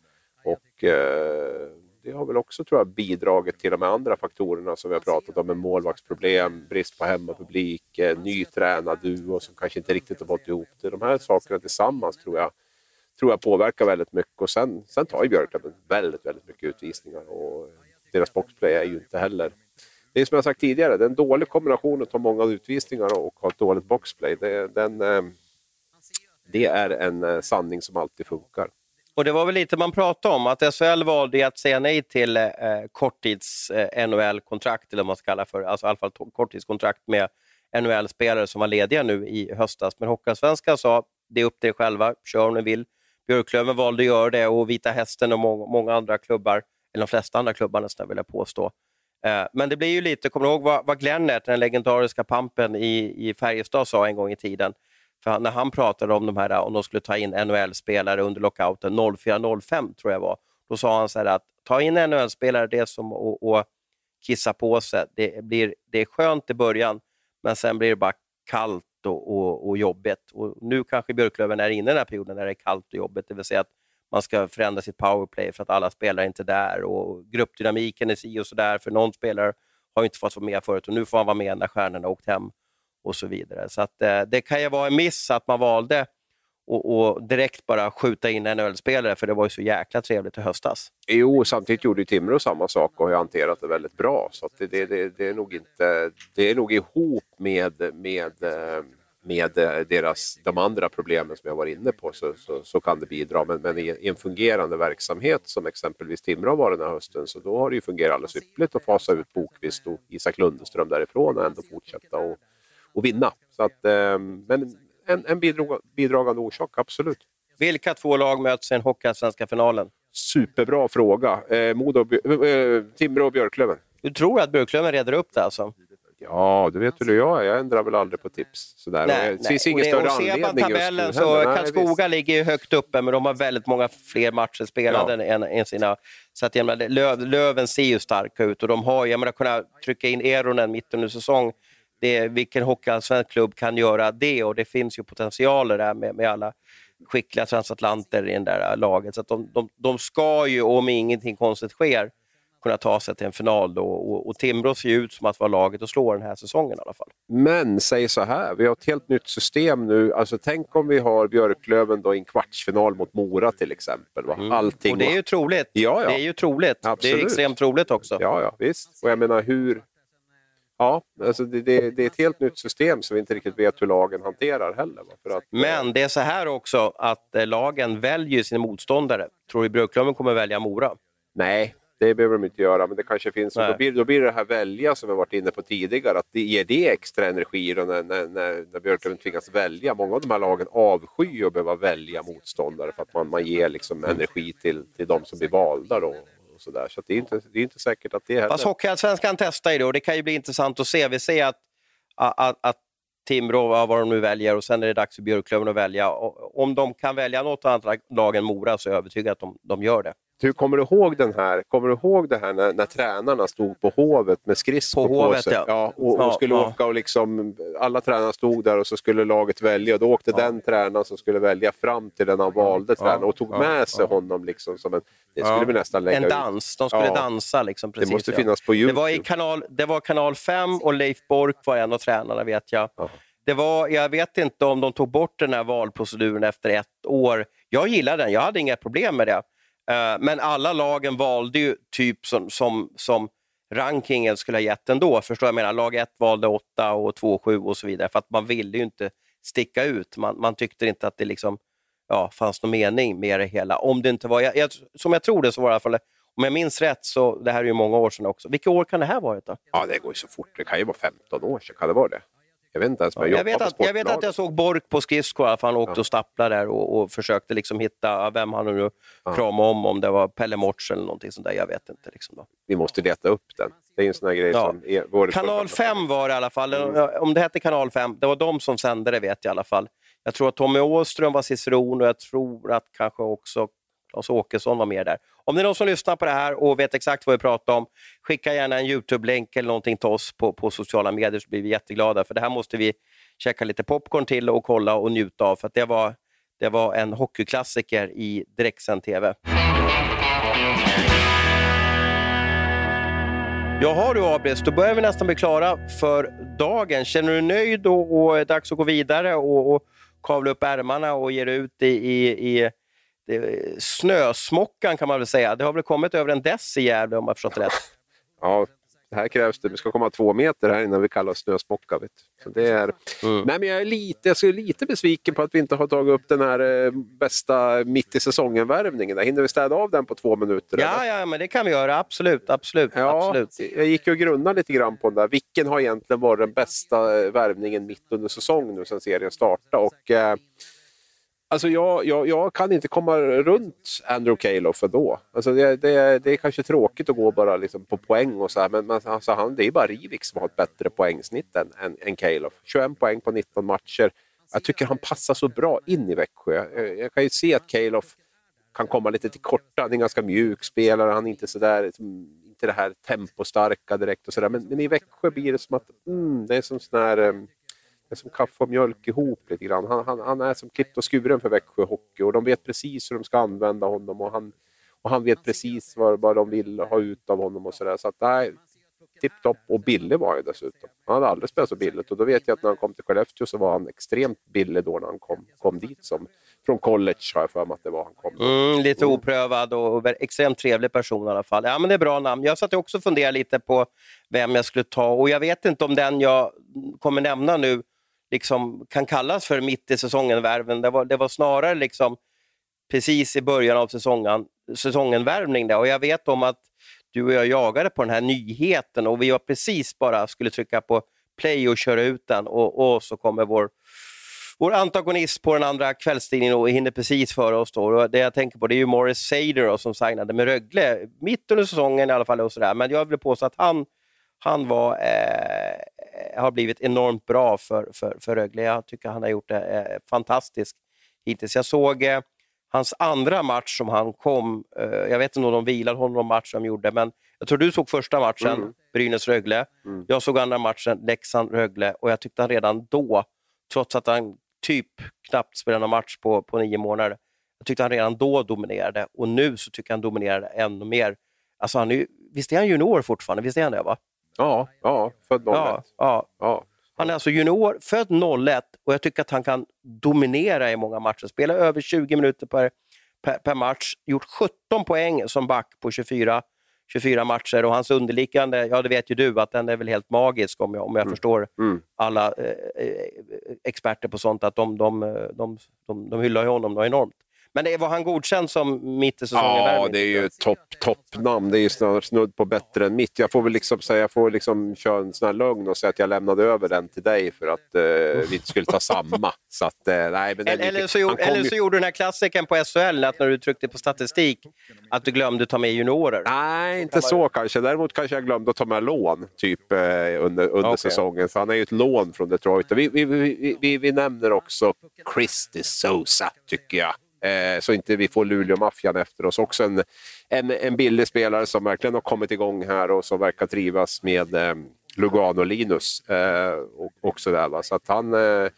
Och eh, det har väl också tror jag bidragit till de andra faktorerna som vi har pratat om med målvaktsproblem, brist på hemmapublik, eh, ny tränarduo som kanske inte riktigt har fått ihop det. De här sakerna tillsammans tror jag, tror jag påverkar väldigt mycket och sen, sen tar ju Björklöven väldigt, väldigt mycket utvisningar och deras boxplay är ju inte heller det är som jag sagt tidigare, det är en dålig kombination att ta många utvisningar och ha ett dåligt boxplay. Det, den, eh, det är en eh, sanning som alltid funkar. Och Det var väl lite man pratade om, att SHL valde att säga nej till eh, korttids-NHL-kontrakt, eh, eller vad man ska kalla för, alltså i alla fall korttidskontrakt med NHL-spelare som var lediga nu i höstas. Men Hockeyallsvenskan sa, det är upp till er själva, kör om ni vill. Björklöven valde att göra det och Vita Hästen och må många andra klubbar, eller de flesta andra klubbar nästan vill jag påstå. Eh, men det blir ju lite, kommer du ihåg vad, vad Glennert, den legendariska pampen i, i Färjestad, sa en gång i tiden? För när han pratade om de här, om de skulle ta in NHL-spelare under lockouten 04-05 tror jag var, då sa han så här att ta in NHL-spelare, det är som att, att kissa på sig. Det, blir, det är skönt i början, men sen blir det bara kallt och, och, och jobbigt. Och nu kanske Björklöven är inne i den här perioden när det är kallt och jobbigt, det vill säga att man ska förändra sitt powerplay för att alla spelare inte är där och gruppdynamiken är si och så där, för någon spelare har inte fått vara med förut och nu får han vara med när stjärnorna åkt hem och så vidare. Så att, eh, det kan ju vara en miss att man valde och, direkt bara skjuta in en ölspelare för det var ju så jäkla trevligt i höstas. Jo, samtidigt gjorde ju Timrå samma sak och har hanterat det väldigt bra. Så det, det, det, det, är nog inte, det är nog ihop med, med, eh, med deras, de andra problemen som jag var inne på så, så, så kan det bidra. Men, men, i en fungerande verksamhet som exempelvis Timrå varit den här hösten så då har det ju fungerat alldeles ypperligt att fasa ut Bokvist och Isak Lundeström därifrån och ändå fortsätta och och vinna. Så att, eh, men en, en bidrag, bidragande orsak, absolut. Vilka två lag möts i den Hockeyallsvenska finalen? Superbra fråga. Eh, Modo, eh, Timrå och Björklöven. Du tror att Björklöven reder upp det alltså? Ja, du vet hur jag är. Jag ändrar väl aldrig på tips. Sådär. Nej, det finns ingen större anledning tabellen just nu. Så Karlskoga ligger högt uppe, men de har väldigt många fler matcher spelade ja. än, än, sina... Så att, menar, Löv, Löven ser ju starka ut och de har jag menar, kunnat trycka in Eronen mitt under säsong det, vilken hockeyallsvensk klubb kan göra det? Och det finns ju potentialer där med, med alla skickliga transatlanter i det där laget. Så de, de, de ska ju, om ingenting konstigt sker, kunna ta sig till en final. Då. Och, och Timrå ser ju ut som att vara laget att slå den här säsongen i alla fall. Men säg så här, vi har ett helt nytt system nu. Alltså, tänk om vi har Björklöven då i en kvartsfinal mot Mora till exempel. Va? Mm. Allting och det är ju troligt. Ja, ja. Det är ju troligt. Absolut. Det är extremt troligt också. Ja, ja, visst. Och jag menar hur, Ja, alltså det, det, det, är ett helt nytt system som vi inte riktigt vet hur lagen hanterar heller. Att, Men det är så här också att eh, lagen väljer sina motståndare. Tror du Björklöven kommer välja Mora? Nej, det behöver de inte göra, men det kanske finns... Då blir, då blir det här välja som vi varit inne på tidigare, att det ger det extra energi då när, när, när, när Björklöven tvingas välja. Många av de här lagen avskyr att behöva välja motståndare för att man, man ger liksom energi till, till de som blir valda. Då så. Så det är inte, det är inte säkert att det heller... Fast Hockeyallsvenskan testar ju det och det kan ju bli intressant att se. Vi ser att, att, att Timrå, vad de nu väljer, och sen är det dags för Björklöven att välja. Om de kan välja något annat lag än Mora så är jag övertygad att de, de gör det. Du, kommer du ihåg den här, kommer du ihåg det här när, när tränarna stod på Hovet med skridskor på, hovet, sig? Ja. ja och, och skulle ja. åka och liksom, alla tränare stod där och så skulle laget välja och då åkte ja. den tränaren som skulle välja fram till den han valde tränaren och tog med sig honom. Liksom som en, det skulle vi nästan lägga En dans, de skulle dansa. Liksom, precis, det måste finnas på Youtube. Det var, i kanal, det var kanal 5 och Leif Bork var en av tränarna vet jag. Det var, jag vet inte om de tog bort den här valproceduren efter ett år. Jag gillade den, jag hade inga problem med det. Eh, men alla lagen valde ju typ som, som, som rankingen skulle ha gett ändå. Förstår jag menar? Lag 1 valde 8 och 2 7 och så vidare för att man ville ju inte sticka ut. Man, man tyckte inte att det liksom, ja, fanns någon mening med det hela. Om det inte var, jag, jag, som jag tror det så var det i alla fall, om jag minns rätt, så det här är ju många år sedan också. Vilka år kan det här varit Då? Ja, det går ju så fort. Det kan ju vara 15 år sedan. Kan det vara det? Jag vet inte ens vad jag, jag vet att, Jag vet att jag såg Bork på skridskor, han åkte ja. och stapplade där och, och, försökte liksom hitta vem han nu ja. kramade om, om det var Pelle Morts eller någonting sånt där. Jag vet inte. Liksom då. Vi måste leta upp den. Det är en sån här grej ja. som... Är, kanal 5 var det i alla fall, mm. om det hette Kanal 5, det var de som sände det vet jag i alla fall. Jag tror att Tommy Åström var ciceron och jag tror att kanske också Claes Åkesson var med där. Om det är någon som lyssnar på det här och vet exakt vad vi pratar om, skicka gärna en Youtube-länk eller någonting till oss på, på sociala medier så blir vi jätteglada. För det här måste vi käka lite popcorn till och kolla och njuta av. För det var, det var en hockeyklassiker i direktsänd TV. Jaha du Abris, då börjar vi nästan bli klara för dagen. Känner du dig nöjd och, och är dags att gå vidare och, och kavla upp ärmarna och ge dig ut i, i, i det, snösmockan kan man väl säga. Det har väl kommit över en dess i Gävle om jag förstått rätt. Ja, här krävs det, vi ska komma två meter här innan vi kallar oss snösmocka. Vet. Så det är, mm. nej, men jag är lite, jag är lite besviken på att vi inte har tagit upp den här eh, bästa mitt i säsongen-värvningen. Hinner vi städa av den på två minuter? Ja, eller? ja men det kan vi göra. Absolut. absolut, ja, absolut. Jag gick och grunnade lite grann på den där. Vilken har egentligen varit den bästa eh, värvningen mitt under säsongen nu sedan serien startade? Och, eh, Alltså jag, jag, jag, kan inte komma runt Andrew Calof ändå. Alltså det, det, det är kanske tråkigt att gå bara liksom på poäng och så här, men alltså han, det är bara Rivik som har ett bättre poängsnitt än, än, än Calof. 21 poäng på 19 matcher. Jag tycker han passar så bra in i Växjö. Jag, jag kan ju se att Calof kan komma lite till korta. Han är en ganska mjuk spelare. Han är inte så där, liksom, inte det här tempostarka direkt och sådär. Men, men, i Växjö blir det som att mm, det är som sån här um, är som kaffe och mjölk ihop lite grann. Han, han, han är som klippt och skuren för Växjö Hockey och de vet precis hur de ska använda honom och han, och han vet precis vad, vad de vill ha ut av honom och sådär. Så att nej, tipptopp och billig var han ju dessutom. Han hade aldrig spelat så billigt och då vet jag att när han kom till Skellefteå så var han extremt billig då när han kom, kom dit som från college har jag för mig att det var han kom. Mm, lite oprövad och extremt trevlig person i alla fall. Ja men det är bra namn. Jag satt också och funderade lite på vem jag skulle ta och jag vet inte om den jag kommer nämna nu liksom kan kallas för mitt i säsongen-värven. Det var, det var snarare liksom precis i början av säsongen, säsongen-värvning. Och jag vet om att du och jag jagade på den här nyheten och vi var precis bara skulle trycka på play och köra ut den och, och så kommer vår, vår antagonist på den andra kvällstidningen och hinner precis före oss. Då. Och det jag tänker på det är ju Morris Sader då, som signade med Rögle, mitt under säsongen i alla fall. Och så där. Men jag vill påstå att han, han var eh, har blivit enormt bra för, för, för Rögle. Jag tycker han har gjort det eh, fantastiskt hittills. Jag såg eh, hans andra match som han kom. Eh, jag vet inte om de vilade honom någon match de gjorde, men jag tror du såg första matchen, mm. Brynäs-Rögle. Mm. Jag såg andra matchen, Leksand-Rögle och jag tyckte han redan då, trots att han typ knappt spelade någon match på, på nio månader, jag tyckte han redan då dominerade och nu så tycker jag han dominerar ännu mer. Alltså han är, visst är han junior fortfarande? Visst är han det? Va? Ja, ja född 01. Ja, ja. ja. Han är alltså junior, född 01 och jag tycker att han kan dominera i många matcher. Spela över 20 minuter per, per, per match, gjort 17 poäng som back på 24, 24 matcher och hans underliggande, ja det vet ju du, att den är väl helt magisk om jag, om jag mm. förstår mm. alla eh, eh experter på sånt, att de, de, de, de, de hyllar honom enormt. Men det, var han godkänd som mitt i säsongen? Ja, det är ju topp toppnamn. Det är ju snudd på bättre än mitt. Jag får väl liksom säga, jag får liksom köra en sån här lögn och säga att jag lämnade över den till dig för att eh, vi inte skulle ta samma. Så att, eh, nej, men eller, eller, så gjorde, eller så gjorde du den här klassikern på SHL, att när du tryckte på statistik, att du glömde ta med juniorer. Nej, inte så kanske. Däremot kanske jag glömde att ta med lån typ, eh, under, under okay. säsongen. Så han är ju ett lån från Detroit. Vi, vi, vi, vi, vi nämner också Christy Sosa, tycker jag. Eh, så inte vi får Luleå-maffian efter oss. Också en, en, en billig spelare som verkligen har kommit igång här och som verkar trivas med eh, Lugano-Linus. Eh, och, och sådär, va? Så att han eh,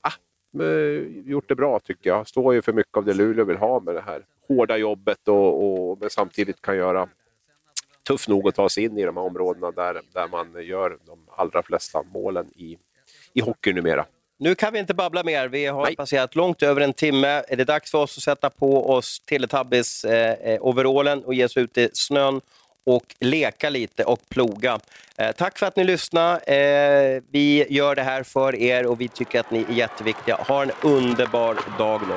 ah, eh, gjort det bra tycker jag. Står ju för mycket av det Luleå vill ha med det här hårda jobbet och, och men samtidigt kan göra tuff nog att ta sig in i de här områdena där, där man gör de allra flesta målen i, i hockey numera. Nu kan vi inte babbla mer. Vi har Nej. passerat långt över en timme. Är det dags för oss att sätta på oss Teletubbies-overallen eh, och ge oss ut i snön och leka lite och ploga. Eh, tack för att ni lyssnade. Eh, vi gör det här för er och vi tycker att ni är jätteviktiga. Ha en underbar dag nu.